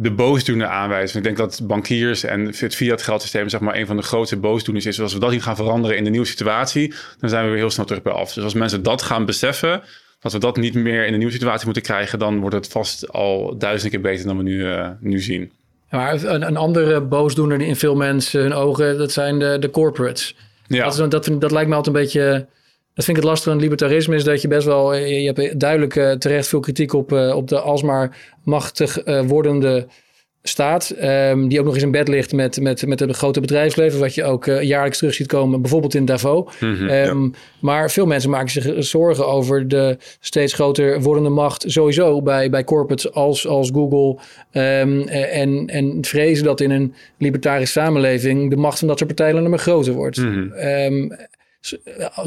de boosdoener aanwijzen. Ik denk dat bankiers en het fiat geldsysteem zeg maar een van de grootste boosdoeners is. Dus als we dat niet gaan veranderen in de nieuwe situatie, dan zijn we weer heel snel terug bij af. Dus als mensen dat gaan beseffen, dat we dat niet meer in de nieuwe situatie moeten krijgen, dan wordt het vast al duizend keer beter dan we nu, uh, nu zien. Maar een, een andere boosdoener in veel mensen hun ogen, dat zijn de, de corporates. Ja. Dat, dat, dat lijkt me altijd een beetje dat vind ik het lastig aan libertarisme, is dat je best wel, je hebt duidelijk uh, terecht veel kritiek op, uh, op de alsmaar machtig uh, wordende staat, um, die ook nog eens in bed ligt met, met, met het grote bedrijfsleven, wat je ook jaarlijks terug ziet komen, bijvoorbeeld in Davos. Mm -hmm, um, ja. Maar veel mensen maken zich zorgen over de steeds groter wordende macht sowieso bij, bij corporates als, als Google um, en, en vrezen dat in een libertarische samenleving de macht van dat soort partijen alleen maar groter wordt. Mm -hmm.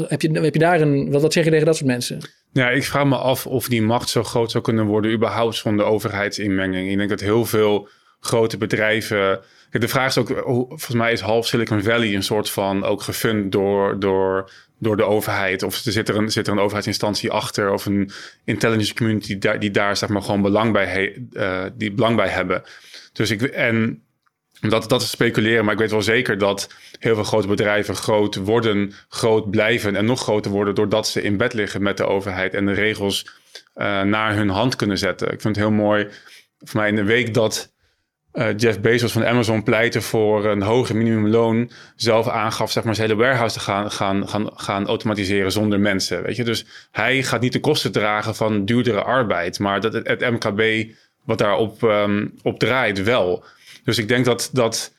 Heb je, heb je daar een, wat, zeg je tegen dat soort mensen? Ja, ik vraag me af of die macht zo groot zou kunnen worden, überhaupt van overheidsinmenging. Ik denk dat heel veel grote bedrijven. De vraag is ook, volgens mij is half Silicon Valley een soort van ook gefund door, door, door de overheid. Of zit er, een, zit er een overheidsinstantie achter of een intelligence community die daar, die daar zeg maar gewoon belang bij, uh, die belang bij hebben. Dus ik, en dat, dat is speculeren, maar ik weet wel zeker dat heel veel grote bedrijven groot worden, groot blijven en nog groter worden doordat ze in bed liggen met de overheid en de regels uh, naar hun hand kunnen zetten. Ik vind het heel mooi, voor mij in de week dat uh, Jeff Bezos van Amazon pleitte voor een hoger minimumloon, zelf aangaf zeg maar zijn hele warehouse te gaan, gaan, gaan, gaan automatiseren zonder mensen. Weet je? Dus hij gaat niet de kosten dragen van duurdere arbeid, maar dat het, MKB wat daarop um, op draait wel. Dus ik denk dat, dat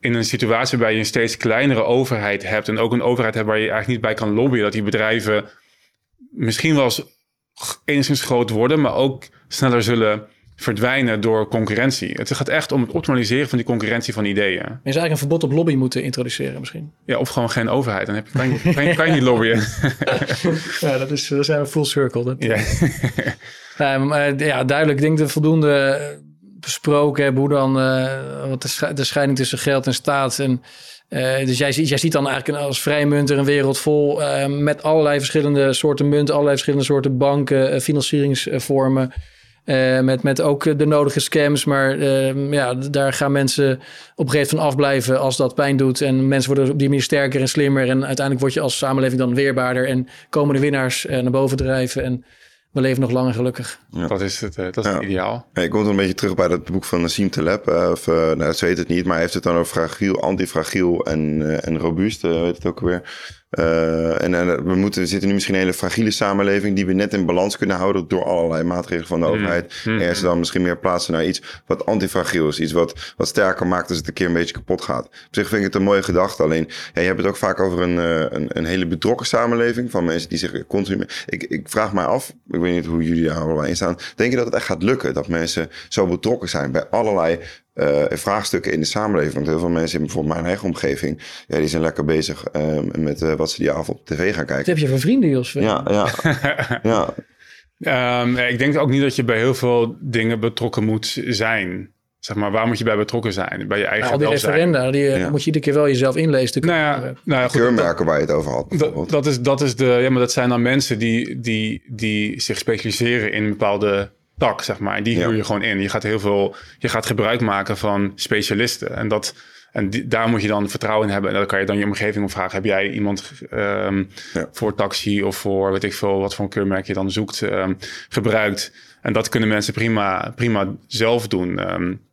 in een situatie waarbij je een steeds kleinere overheid hebt en ook een overheid hebt waar je eigenlijk niet bij kan lobbyen, dat die bedrijven misschien wel eens enigszins groot worden, maar ook sneller zullen verdwijnen door concurrentie. Het gaat echt om het optimaliseren van die concurrentie van ideeën. Je zou eigenlijk een verbod op lobby moeten introduceren misschien. Ja, of gewoon geen overheid. Dan heb je, kan, je, kan, je, kan je niet lobbyen. ja, dat is, dan zijn we full circle. Dat, ja. maar, ja, duidelijk. Ik denk de voldoende besproken hebben hoe dan uh, wat de, scheiding tussen geld en staat. En, uh, dus jij, jij ziet dan eigenlijk als vrijmunter een wereld vol uh, met allerlei verschillende soorten munten, allerlei verschillende soorten banken, financieringsvormen. met, met ook de nodige scams. Maar ja, daar gaan mensen op een gegeven moment afblijven als dat pijn doet. En mensen worden op die manier sterker en slimmer. En uiteindelijk word je als samenleving dan weerbaarder. En komen de winnaars naar boven drijven. En we leven nog lang en gelukkig. Ja. Dat is het, uh, dat is het ideaal. Ja, ik kom dan een beetje terug bij dat boek van Nassim Taleb. Uh, of, uh, nou, ze weet het niet, maar hij heeft het dan over fragiel, antifragiel en, en robuust, weet het ook weer. Uh, en, en, we, moeten, we zitten nu misschien in een hele fragiele samenleving die we net in balans kunnen houden door allerlei maatregelen van de mm. overheid. Mm. Er is dan misschien meer plaatsen naar iets wat antifragiel is. Iets wat, wat sterker maakt als het een keer een beetje kapot gaat. Op zich vind ik het een mooie gedachte. Alleen, ja, je hebt het ook vaak over een, een, een hele betrokken samenleving van mensen die zich continu... Ik, ik vraag mij af, ik weet niet hoe jullie daar allemaal in staan. Denk je dat het echt gaat lukken? Dat mensen zo betrokken zijn bij allerlei uh, vraagstukken in de samenleving. Want heel veel mensen in bijvoorbeeld mijn eigen omgeving, ja, die zijn lekker bezig uh, met uh, wat ze die avond op tv gaan kijken. Wat heb je voor vrienden, Jos? Ja, ja. ja. Um, ik denk ook niet dat je bij heel veel dingen betrokken moet zijn. Zeg maar, waar moet je bij betrokken zijn? Bij je eigen nou, Al die referenda, die ja. moet je iedere keer wel jezelf inlezen. Nou ja, nou ja, goed, Keurmerken waar je het over had. Dat, dat, is, dat is de, ja, maar dat zijn dan mensen die, die, die zich specialiseren in bepaalde tak, zeg maar. En die huur je gewoon in. Je gaat heel veel, je gaat gebruik maken van specialisten. En dat, en die, daar moet je dan vertrouwen in hebben. En dan kan je dan je omgeving om vragen. Heb jij iemand um, ja. voor taxi of voor weet ik veel wat voor een keurmerk je dan zoekt, um, gebruikt. En dat kunnen mensen prima, prima zelf doen. Um,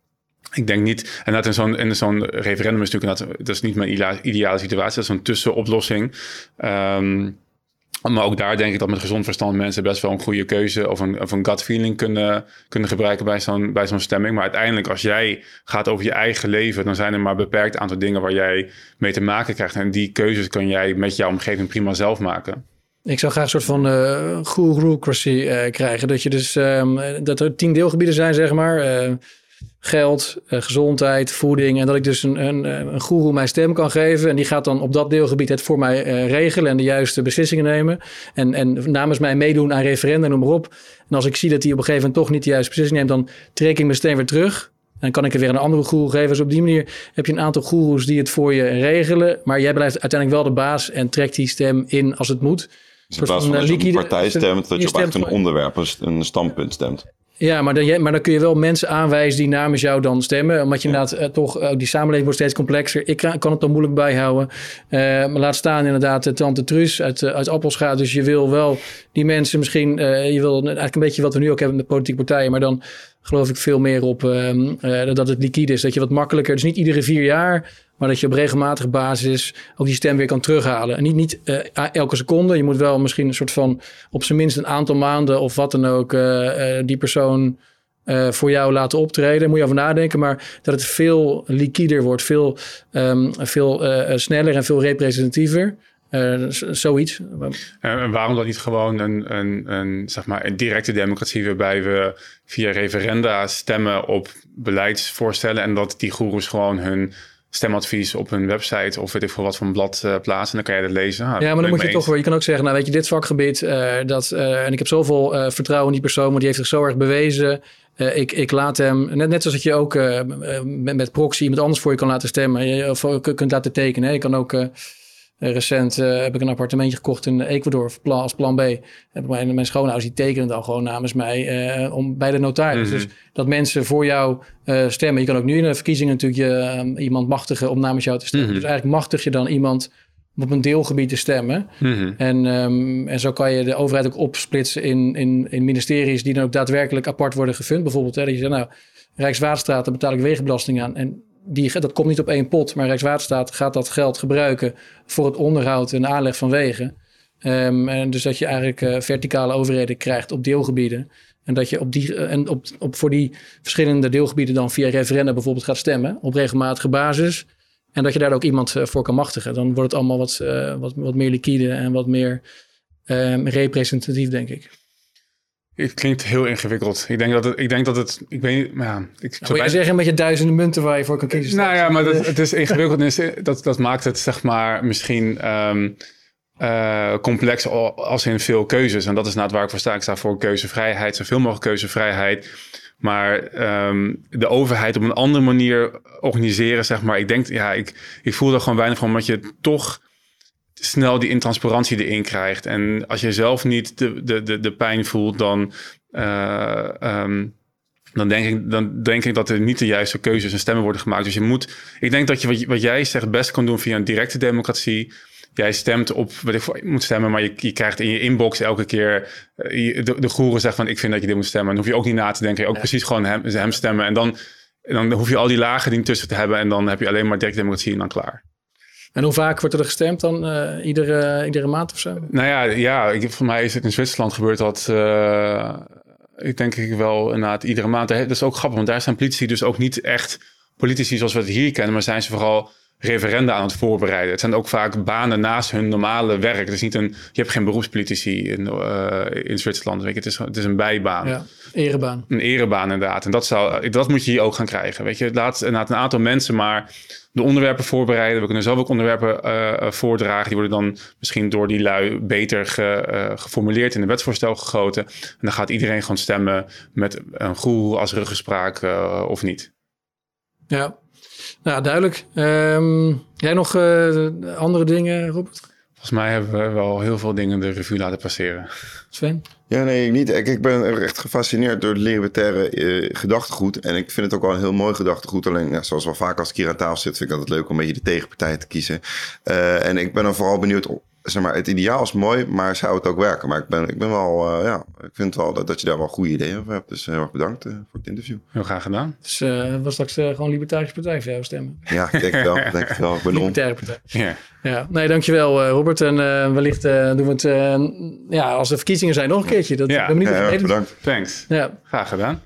ik denk niet, en dat in zo'n, in zo'n referendum is natuurlijk dat, dat is niet mijn ideale situatie, dat is een tussenoplossing. Um, maar ook daar denk ik dat met gezond verstand mensen best wel een goede keuze of een, of een gut feeling kunnen, kunnen gebruiken bij zo'n, bij zo'n stemming. Maar uiteindelijk, als jij gaat over je eigen leven, dan zijn er maar een beperkt aantal dingen waar jij mee te maken krijgt. En die keuzes kan jij met jouw omgeving prima zelf maken. Ik zou graag een soort van uh, gurocracy uh, krijgen. Dat je dus um, dat er tien deelgebieden zijn, zeg maar. Uh, geld, uh, gezondheid, voeding. En dat ik dus een, een, een guru mijn stem kan geven. En die gaat dan op dat deelgebied het voor mij uh, regelen en de juiste beslissingen nemen. En, en namens mij meedoen aan referenda, noem maar op. En als ik zie dat hij op een gegeven moment toch niet de juiste beslissing neemt, dan trek ik mijn stem weer terug. En dan kan ik er weer een andere guru geven. Dus op die manier heb je een aantal goeroes die het voor je regelen. Maar jij blijft uiteindelijk wel de baas en trekt die stem in als het moet. Dus in plaats van, van dat je een partij stemt, dat je op echt een onderwerp, een standpunt stemt. Ja, maar dan, maar dan kun je wel mensen aanwijzen die namens jou dan stemmen. Omdat je inderdaad uh, toch, uh, die samenleving wordt steeds complexer. Ik kan, kan het dan moeilijk bijhouden. Uh, maar laat staan inderdaad de tante Truus uit, uit Appelscha. Dus je wil wel die mensen misschien, je wil eigenlijk een beetje wat we nu ook hebben met politieke partijen. Maar dan geloof ik veel meer op ehm, dat het liquide is. Dat je wat makkelijker, dus niet iedere vier jaar maar dat je op regelmatige basis ook die stem weer kan terughalen. En niet, niet uh, elke seconde. Je moet wel misschien een soort van op zijn minst een aantal maanden of wat dan ook uh, die persoon voor jou laten optreden. Moet je over nadenken. Maar dat het veel liquider wordt, veel, um, veel sneller en veel representatiever. Zoiets. En waarom dan niet gewoon een, een, een, zeg maar een directe democratie waarbij we via referenda stemmen op beleidsvoorstellen en dat die goeroes gewoon hun stemadvies op hun website of weet ik veel wat van blad uh, plaatsen. Dan kan je dat lezen. Nou, ja, maar dan moet je toch wel. Je kan ook zeggen, nou weet je, dit vakgebied, uh, dat, uh, en ik heb zoveel vertrouwen in die persoon, want die heeft zich zo erg bewezen. ik, ik laat hem, net, net zoals dat je ook met, met proxy iemand anders voor je kan laten stemmen, je, of kunt laten tekenen. Hè. Je kan ook eh, recent uh, heb ik een appartementje gekocht in Ecuador plan, als plan B. Heb mijn, mijn schoonouders die tekenen dan gewoon namens mij uh, om, bij de notaris. Mhm. Dus dat mensen voor jou uh, stemmen. Je kan ook nu in de verkiezingen natuurlijk je, iemand machtigen om namens jou te stemmen. Mm -hmm. Dus eigenlijk machtig je dan iemand op een deelgebied te stemmen. Mm -hmm. en, um, en zo kan je de overheid ook opsplitsen in, in, in ministeries die dan ook daadwerkelijk apart worden gefund. Bijvoorbeeld, hè, dat je zegt, nou, Rijkswaterstaat, daar betaal ik wegenbelasting aan. En die, dat komt niet op één pot, maar Rijkswaterstaat gaat dat geld gebruiken voor het onderhoud en aanleg van wegen. Um, en dus dat je eigenlijk uh, verticale overheden krijgt op deelgebieden. En dat je op die, uh, en op, op, voor die verschillende deelgebieden dan via referenda bijvoorbeeld gaat stemmen op regelmatige basis. En dat je daar ook iemand uh, voor kan machtigen. Dan wordt het allemaal wat, wat, wat meer liquide en wat meer ehm, representatief, denk ik. Het klinkt heel ingewikkeld. Ik denk dat het, ik denk dat het, ik weet niet, maar ja. Ik zou je zeggen met je duizenden munten waar je voor kan kiezen? Nou ja, maar dat, het is ingewikkeld. dat, dat maakt het zeg maar misschien um, uh, complex als in veel keuzes. En dat is nou waar ik voor sta. Ik sta voor keuzevrijheid, zoveel mogelijk keuzevrijheid. Maar um, de overheid op een andere manier organiseren, zeg maar. Ik denk, ja, ik, ik voel er gewoon weinig van, omdat je toch snel die intransparantie erin krijgt. En als je zelf niet de, de, de, de pijn voelt, dan, uh, um, dan, denk ik, dan denk ik dat er niet de juiste keuzes en stemmen worden gemaakt. Dus je moet, ik denk dat je wat, wat jij zegt best kan doen via een directe democratie. Jij stemt op wat ik moet stemmen, maar je, je krijgt in je inbox elke keer uh, de, de goeren zegt van ik vind dat je dit moet stemmen. Dan hoef je ook niet na te denken, ook precies gewoon hem, hem stemmen. En dan, dan hoef je al die lagen die tussen te hebben en dan heb je alleen maar directe democratie en dan klaar. En hoe vaak wordt er gestemd dan? Uh, iedere, iedere maand of zo? Nou ja, ja ik, voor mij is het in Zwitserland gebeurd dat... Uh, ik denk ik wel inderdaad iedere maand. Dat is ook grappig, want daar zijn politici dus ook niet echt politici zoals we het hier kennen. Maar zijn ze vooral referenda aan het voorbereiden. Het zijn ook vaak banen naast hun normale werk. Het is niet een, je hebt geen beroepspolitici in, uh, in Zwitserland. Weet je, het, is, het is een bijbaan. Ja, erebaan. Een erebaan inderdaad. En dat, zou, dat moet je hier ook gaan krijgen. Weet je, laat inderdaad een aantal mensen maar de onderwerpen voorbereiden. We kunnen zelf ook onderwerpen uh, voordragen. Die worden dan misschien door die lui beter ge, uh, geformuleerd in een wetsvoorstel gegoten. En dan gaat iedereen gewoon stemmen met een goeroe als ruggespraak of niet. Ja, nou duidelijk. Um, jij nog andere dingen, Robert? Volgens mij hebben we wel heel veel dingen de revue laten passeren. Sven? Ja, nee, niet. Ik, ik ben echt gefascineerd door het libertaire uh, gedachtegoed. En ik vind het ook wel een heel mooi gedachtegoed. Alleen, ja, zoals wel vaak als ik hier aan tafel zit, vind ik altijd leuk om een beetje de tegenpartij te kiezen. Uh, en ik ben dan vooral benieuwd zeg maar, het ideaal is mooi, maar zou het ook werken? Maar ik ben, ik ben wel, uh, ja, ik vind wel dat, dat je daar wel goede ideeën over hebt. Dus heel erg bedankt uh, voor het interview. Heel graag gedaan. Dus uh, was straks gewoon Libertarische Partij voor jou stemmen? Ja, ik denk wel. denk ik wel. Ik ben Libertaire Partij. Ja. ja. Nee, dankjewel Robert. En wellicht doen we het, ja, als er verkiezingen zijn, nog een keertje. Dat, ja, ben ja, bedankt. Thanks. Ja. Graag gedaan.